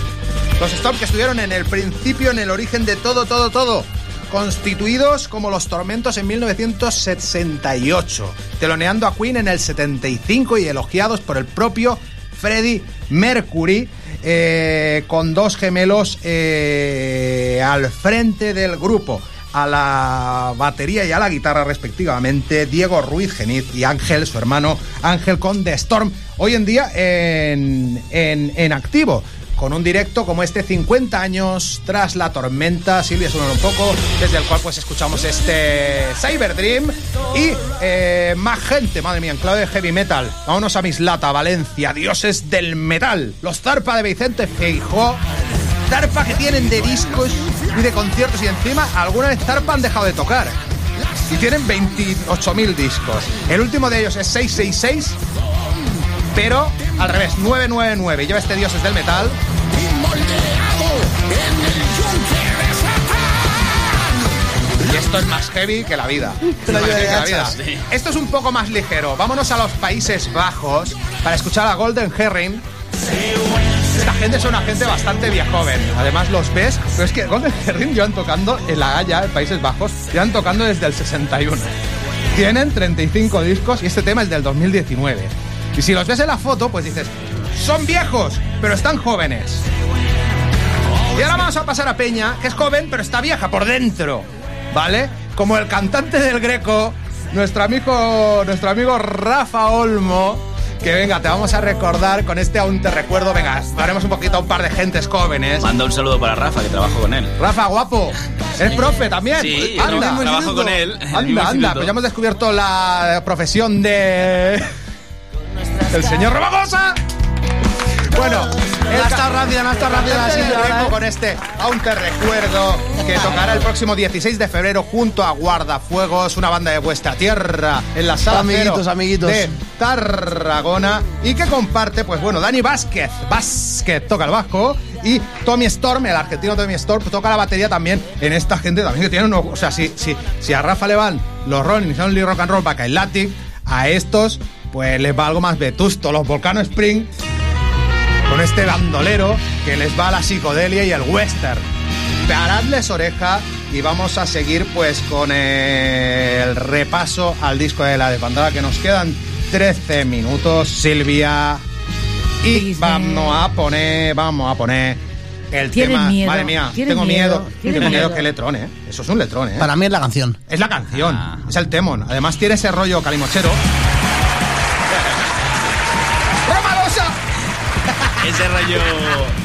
Los Storm que estuvieron en el principio, en el origen de todo, todo, todo. Constituidos como los Tormentos en 1968. Teloneando a Queen en el 75 y elogiados por el propio Freddie Mercury. Eh, con dos gemelos eh, al frente del grupo. A la batería y a la guitarra respectivamente, Diego Ruiz Geniz y Ángel, su hermano Ángel con The Storm, hoy en día en, en, en activo con un directo como este 50 años tras la tormenta. Silvia, suena un poco, desde el cual pues escuchamos este Cyber Dream y eh, más gente, madre mía, en clave de heavy metal. Vámonos a Mislata, Valencia, dioses del metal. Los Zarpa de Vicente Feijó. zarpa que tienen de discos y de conciertos y encima alguna vez zarpa han dejado de tocar. Y tienen 28.000 discos. El último de ellos es 666, pero al revés, 999. Lleva este Dioses del Metal. Y esto es más heavy que la vida. (laughs) Pero Más heavy que la vida. Esto es un poco más ligero. Vámonos a los Países Bajos para escuchar a Golden Herring. Esta gente es una gente bastante vieja joven. Además los ves, pero es que Golden Herring llevan tocando en la Haya, en Países Bajos, llevan tocando desde el 61. Tienen 35 discos y este tema es del 2019. Y si los ves en la foto, pues dices, son viejos, pero están jóvenes. Y ahora vamos a pasar a Peña, que es joven, pero está vieja por dentro. ¿Vale? Como el cantante del Greco, nuestro amigo, nuestro amigo Rafa Olmo. Que venga, te vamos a recordar con este aún te recuerdo. Venga, haremos un poquito a un par de gentes jóvenes. Manda un saludo para Rafa, que trabajo con él. Rafa, guapo. ¿Eres profe también? Sí, anda. tra- trabajo con él. Anda, anda. Pues ya hemos descubierto la profesión de. El señor Robagosa. Bueno, No ha estado rápida, no ha estado rápida la ¿eh? con este Aún te recuerdo que tocará el próximo 16 de febrero junto a Guardafuegos, una banda de vuestra tierra en la sala Amiguitos, amiguitos. de Tarragona y que comparte, pues bueno, Dani Vázquez, Vázquez toca el bajo y Tommy Storm, el argentino Tommy Storm, toca la batería también en esta gente también que tiene uno, o sea, si, si, si a Rafa le van los Rolling Stones Rock and Roll para Latic, a estos pues les va algo más vetusto, los Volcano Spring con este bandolero que les va a la psicodelia y el western. Paradles oreja y vamos a seguir pues con el repaso al disco de la desbandada que nos quedan 13 minutos, Silvia. Y vamos a poner, vamos a poner el Tiene tema. miedo, Madre mía, tengo miedo. tengo miedo miedo. que letrón, ¿eh? Eso es un letrón, ¿eh? Para mí es la canción. Es la canción, es el temón. Además tiene ese rollo calimochero. Ese rollo.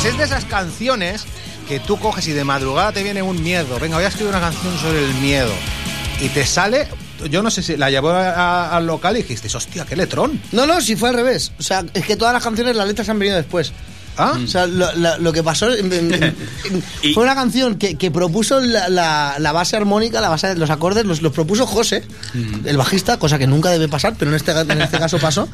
Pues es de esas canciones que tú coges y de madrugada te viene un miedo. Venga, voy a escribir una canción sobre el miedo. Y te sale. Yo no sé si la llevó al local y dijiste, hostia, qué letrón. No, no, si fue al revés. O sea, es que todas las canciones, las letras han venido después. ¿Ah? O sea, lo, que pasó en- en- en- (laughs) fue una canción que, que propuso la, la- la base armónica, la base de los acordes, los, los propuso José, el bajista, cosa que nunca debe pasar, pero en este, en este caso pasó.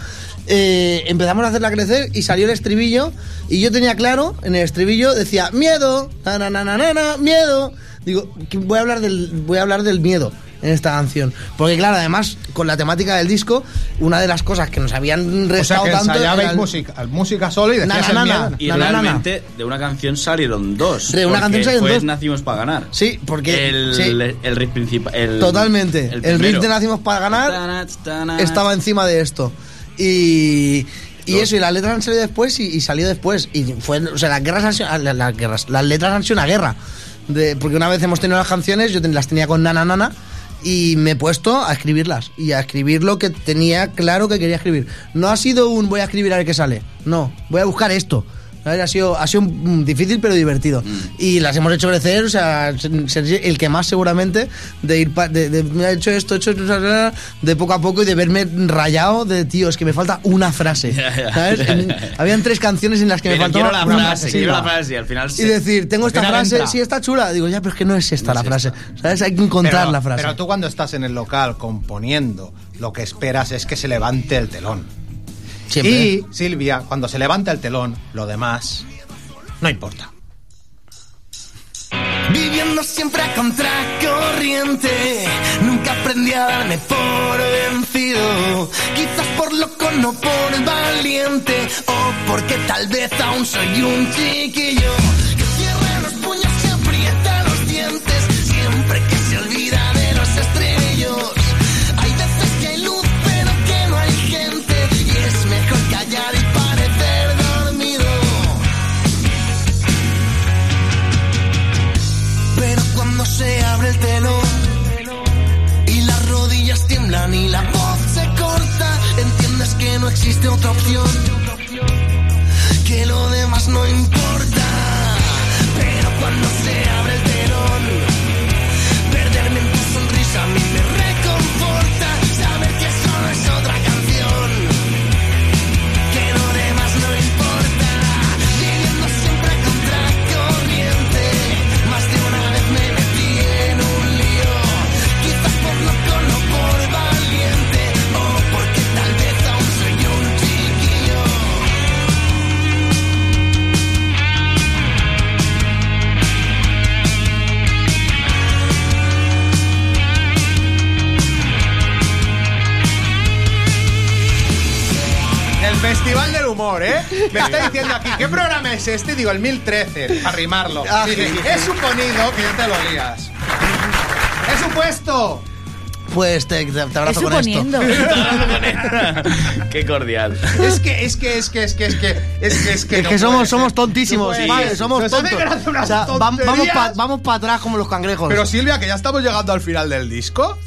Eh, empezamos a hacerla crecer y salió el estribillo y yo tenía claro, en el estribillo decía, miedo, na, na, na, na, na, na, miedo. Digo, voy a hablar del, voy a hablar del miedo en esta canción. Porque claro, además, con la temática del disco, una de las cosas que nos habían O sea, restado que tanto... ensayabais era el- música, música solo y decías Na, na, el na. Y Na, na, na, na. realmente de una canción salieron dos. De una canción salieron dos. Nacimos para ganar. Sí, porque... El, sí. el riff principal. el- Totalmente. El, riff de Nacimos para ganar estaba encima de esto. Y, y eso, y las letras han salido después y, y salió después. Y fue, o sea, las guerras han sido, ah, las, las guerras, las letras han sido una guerra. De, porque una vez hemos tenido las canciones, yo ten- las tenía con Nana Nana y me he puesto a escribirlas y a escribir lo que tenía claro que quería escribir. No ha sido un voy a escribir a ver qué sale. No, voy a buscar esto. ¿Sabes? Ha sido, ha sido mm, difícil pero divertido. Y las hemos hecho crecer, o sea, ser ser el que más seguramente de ir, pa- de, de, me ha hecho esto, he hecho de poco a poco y de verme rayado de, tío, es que me falta una frase. (laughs) ¿sabes? Habían tres canciones en las que me Pero faltaba quiero la una frase, sí, quiero la frase y al final Y se- decir, tengo Al esta frase, entra. sí está chula. Digo, ya, pero es que no es esta la frase. ¿Sabes? Hay que encontrar pero, la frase. Pero tú cuando estás en el local componiendo, lo que esperas es que se levante el telón. Siempre. Y Silvia, cuando se levanta el telón, lo demás no importa. Viviendo siempre a contracorriente, nunca aprendí a darme por vencido. Quizás por loco, no por valiente, o porque tal vez aún soy un chiquillo. No existe otra opción, que lo demás no importa. Pero cuando se Festival del Humor, ¿eh? Me está diciendo aquí, ¿qué programa es este? Digo, el 1013, para rimarlo. Ah, Dice, sí. he suponido que ya te lo lías. He supuesto. Pues te, te- abrazo con esto. suponiendo. (laughs) (laughs) Qué cordial. Es que, es que, es que, es que, es que, es que, es que, Es no que puede somos, ser. somos tontísimos, No puede vale, ser. somos Nos hace tontos. gracia unas O sea, vam- vamos tonterías. para vamos pa atrás como los cangrejos. Pero Silvia, que ya estamos llegando al final del disco.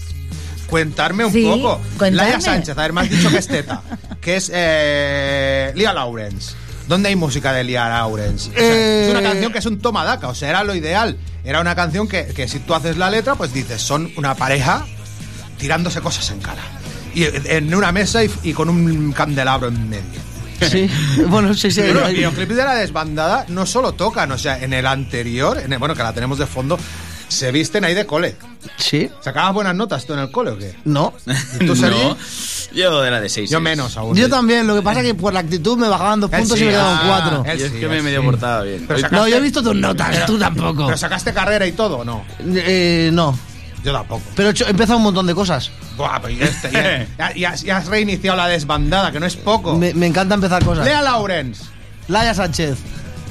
Cuentarme un Sí, poco. cuéntame. Laia Sánchez, a ver, me has dicho que es teta. (laughs) que es eh, Lia Lawrence. ¿Dónde hay música de Lia Lawrence? O sea, Eh. Es una canción que es un toma daca, o sea, era lo ideal. Era una canción que, que si tú haces la letra, pues dices, son una pareja tirándose cosas en cara. Y en una mesa y, y con un candelabro en medio. Sí, (laughs) bueno, sí, sí. Bueno, los hay- videoclips de la desbandada no solo tocan, o sea, en el anterior, en el- bueno, que la tenemos de fondo, se visten ahí de cole. Sí, ¿Sacabas buenas notas tú en el cole o qué? no. ¿Tú, (laughs) no, yo era de 6. Yo menos aún. Yo también, lo que pasa es que por la actitud me bajaban dos Él puntos sí, y me quedaban ah, cuatro. él Yo es sí, que me he medio sí. portado bien. Pero sacaste- No, yo he visto tus notas, tú tampoco. ¿Pero sacaste carrera y todo no? Eh, no. Yo tampoco. Pero he, empezado un montón de cosas. Buah, pero ya, está- (laughs) ya- ya- ya has- reiniciado la desbandada, que no es poco. Me, me encanta empezar cosas. Lea Lawrence. Laia Sánchez.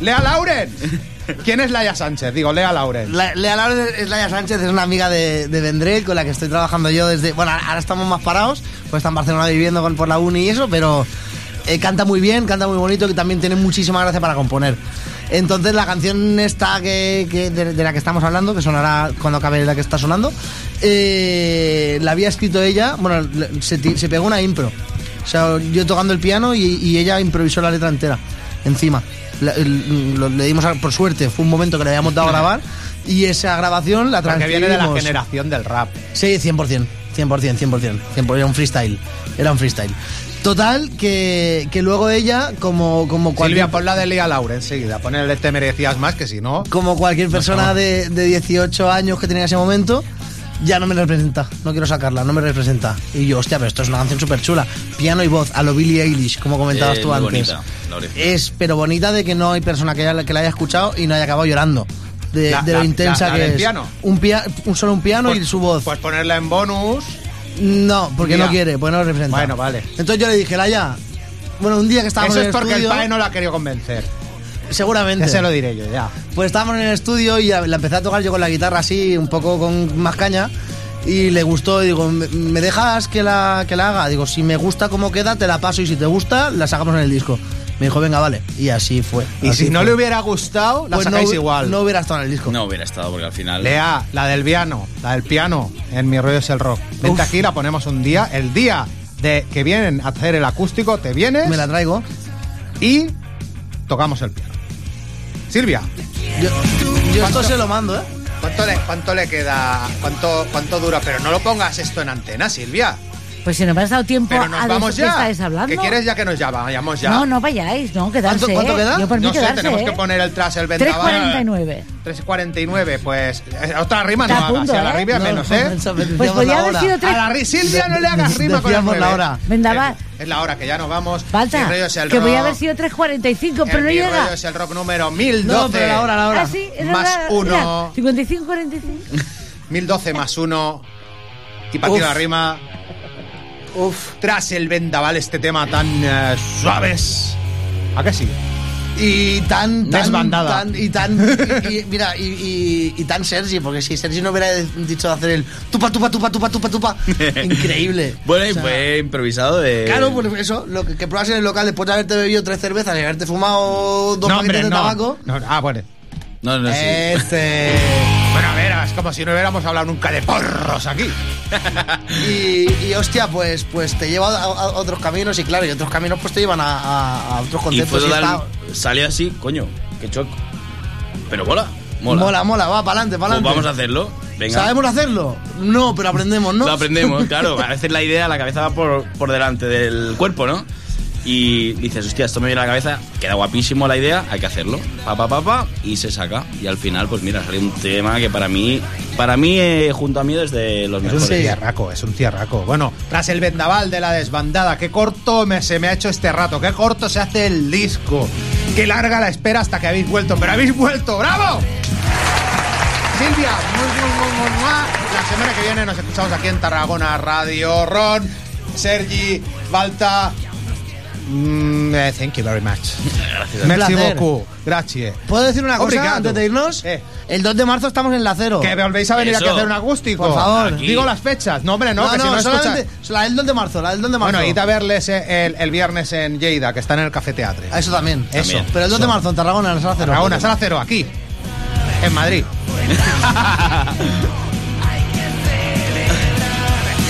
Lea Lawrence. (laughs) ¿Quién es Laia Sánchez? Digo, Lea Lawrence. La- Lea Laura es Laia Sánchez, es una amiga de, de Vendrell con la que estoy trabajando yo desde. Bueno, ahora estamos más parados, pues está en Barcelona viviendo con, por la uni y eso, pero eh, canta muy bien, canta muy bonito, que también tiene muchísima gracia para componer. Entonces, la canción esta que, de, la que estamos hablando, que sonará cuando acabe la que está sonando, eh, la había escrito ella. Bueno, se, pegó una impro. O sea, yo tocando el piano y, y ella improvisó la letra entera, encima. La- el- lo- le dimos, a- por suerte, fue un momento que le habíamos dado a grabar y esa grabación la Porque transcribimos. viene de la generación del rap. Sí, 100%, 100%, 100%, 100%, era un freestyle, era un freestyle. Total, que, que luego ella, como, como cualquier, Silvia, pon la de Lea Lawrence enseguida. Ponle Te merecías más, que si no... como cualquier persona de, de 18 años que tenía en ese momento, ya no me representa, no quiero sacarla, no me representa. Y yo, hostia, pero esto es una canción súper chula. Piano y voz, a lo Billie Eilish, como comentabas Eh, tú muy antes. bonita, es, pero bonita de que no hay persona que, haya- que la haya escuchado y no haya acabado llorando. De, La- de lo la- intensa la- que es. piano. Un, pia- un solo un piano Pues- y su voz. Pues ponerla en bonus. No, porque Mira. no quiere, pues no lo representa. Bueno, vale. Entonces yo le dije, Laia, bueno, un día que estábamos Eso en es el porque estudio, el padre no la ha querido convencer. Seguramente. Ya se lo diré yo, ya. Pues estábamos en el estudio y la empecé a tocar yo con la guitarra así, un poco con más caña. Y le gustó, y digo, ¿me dejas que la, que la haga? Digo, si me gusta cómo queda, te la paso y si te gusta, la sacamos en el disco. Me dijo, venga, vale. Y así fue. Y así si no le hubiera gustado, la Pues sacáis no, igual. No hubiera estado en el disco. No hubiera estado porque al final. Lea, la del piano, la del piano, en Mi rollo es el rock. Vente Uf. aquí, la ponemos un día. El día de que vienen a hacer el acústico, te vienes Me la traigo. y tocamos el piano. Silvia. Yo, yo esto se lo mando, ¿eh? ¿Cuánto le, cuánto le queda? ¿Cuánto, ¿Cuánto dura? Pero no lo pongas esto en antena, Silvia. Pues si no me has dado tiempo Pero nos a vamos de qué ya. estáis hablando. ¿Qué quieres ya que nos ya vayamos ya? No, no vayáis, no, quedarse. ¿Cuánto, cuánto ¿eh? queda? Yo por mí no sé, quedarse, tenemos ¿eh? que poner el tras el vendaval. 3.49. 3.49, pues. eh, otra rima no Está a hagas, punto, y a la ¿eh? rima No, menos, no, ¿eh? (laughs) Pues podía haber hora. sido tres- A la ri- Silvia no le hagas rima con el Decíamos la nueve. hora. Vendaval. Es, es la hora, que ya nos vamos. Falta. Mi rollo es el Que voy a rock. haber sido 3.45, pero El no mi llega. rollo es el rock número 1012. No, pero la hora, la hora. Ah, sí, es Más verdad. uno. Mira, 55, 45. 1012 más uno. Y para ti Uf. la rima. Uf. Tras el vendaval, este tema tan eh, suaves. ¿A que sí? Y tan, tan, Desbandada. tan- y tan, y, y- mira, y, y- tan Sergi, porque si Sergi no hubiera dicho de hacer el tupa, tupa, tupa, tupa, tupa, tupa, (laughs) increíble. Bueno, y O sea, fue improvisado de. Claro, pues eso, lo que, que pruebas en el local después de haberte bebido tres cervezas y haberte fumado dos no, paquetes hombre, de no. tabaco. No, Ah, bueno. No, no, sí. Este. Bueno, a ver, es como si no hubiéramos hablado nunca de porros aquí. (laughs) Y, y, hostia, pues, pues te lleva a, a otros caminos y claro, y otros caminos pues te llevan a, a- a otros Y conceptos. y total- está- Salió así, coño, qué choco. Pero mola, mola. mola, mola, va, para adelante, para Pues adelante. vamos a hacerlo. Venga. ¿Sabemos hacerlo? No, pero aprendemos, ¿no? Lo aprendemos, (laughs) claro. A veces la idea, la cabeza va por, por delante del cuerpo, ¿no? Y dices, hostia, esto me viene a la cabeza, queda guapísimo la idea, hay que hacerlo. Pa, pa, pa, pa, y se saca. Y al final, pues mira, sale un tema que para mí, para mí, eh, junto a mí, es de los Es un mejores. tierraco, es un tierraco. Bueno, tras el vendaval de la desbandada, qué corto me, se me ha hecho este rato, qué corto se hace el disco, qué larga la espera hasta que habéis vuelto, pero habéis vuelto, ¡bravo! Silvia, la semana que viene nos escuchamos aquí en Tarragona Radio. Ron, Sergi, Balta. Mm, eh, thank you very much. Gracias. Merci beaucoup. Gracias. ¿Puedo decir una cosa Obrigado. antes de irnos? Eh. El 2 de marzo estamos en la cero. Que volvéis a venir Eso. aquí a hacer un acústico. Por favor. Aquí. Digo las fechas. No, hombre, no, No, que no, si no escuchas- solamente la del 2 de marzo, la del 2 de marzo. Bueno, id a verles eh, el, el viernes en Lleida, que están en el Café Teatre. A Eso también. Eso. También. Pero el 2 de marzo en Tarragona, en la sala cero. Tarragona, sala cero, aquí, en Madrid. (laughs)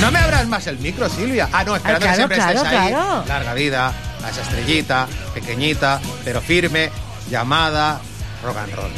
No me abras más el micro, Silvia. Ah, no, esperando claro, que siempre claro, estés ahí. claro. Larga vida, a esa estrellita, pequeñita, pero firme, llamada rock and roll.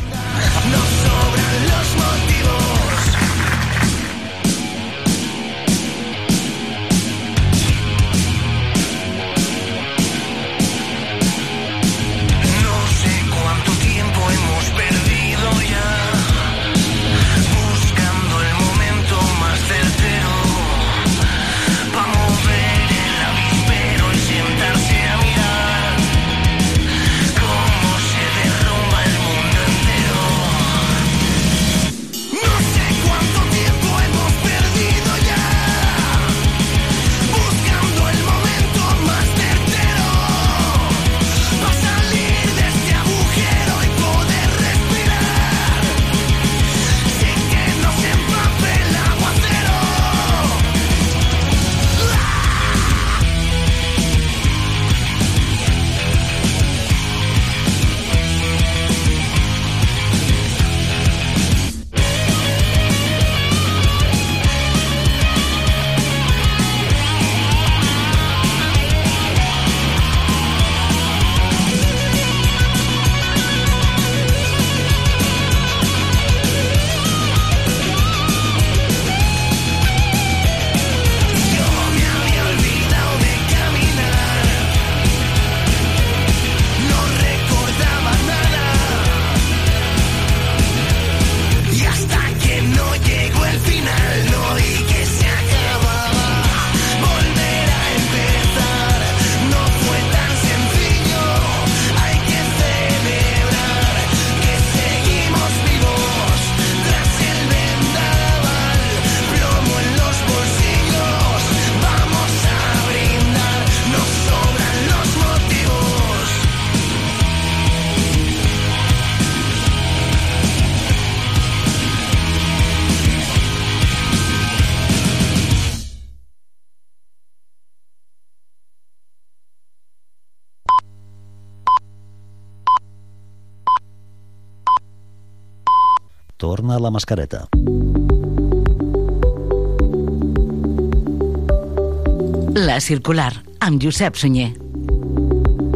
Torna la mascareta. La circular, amb Josep Sunyer.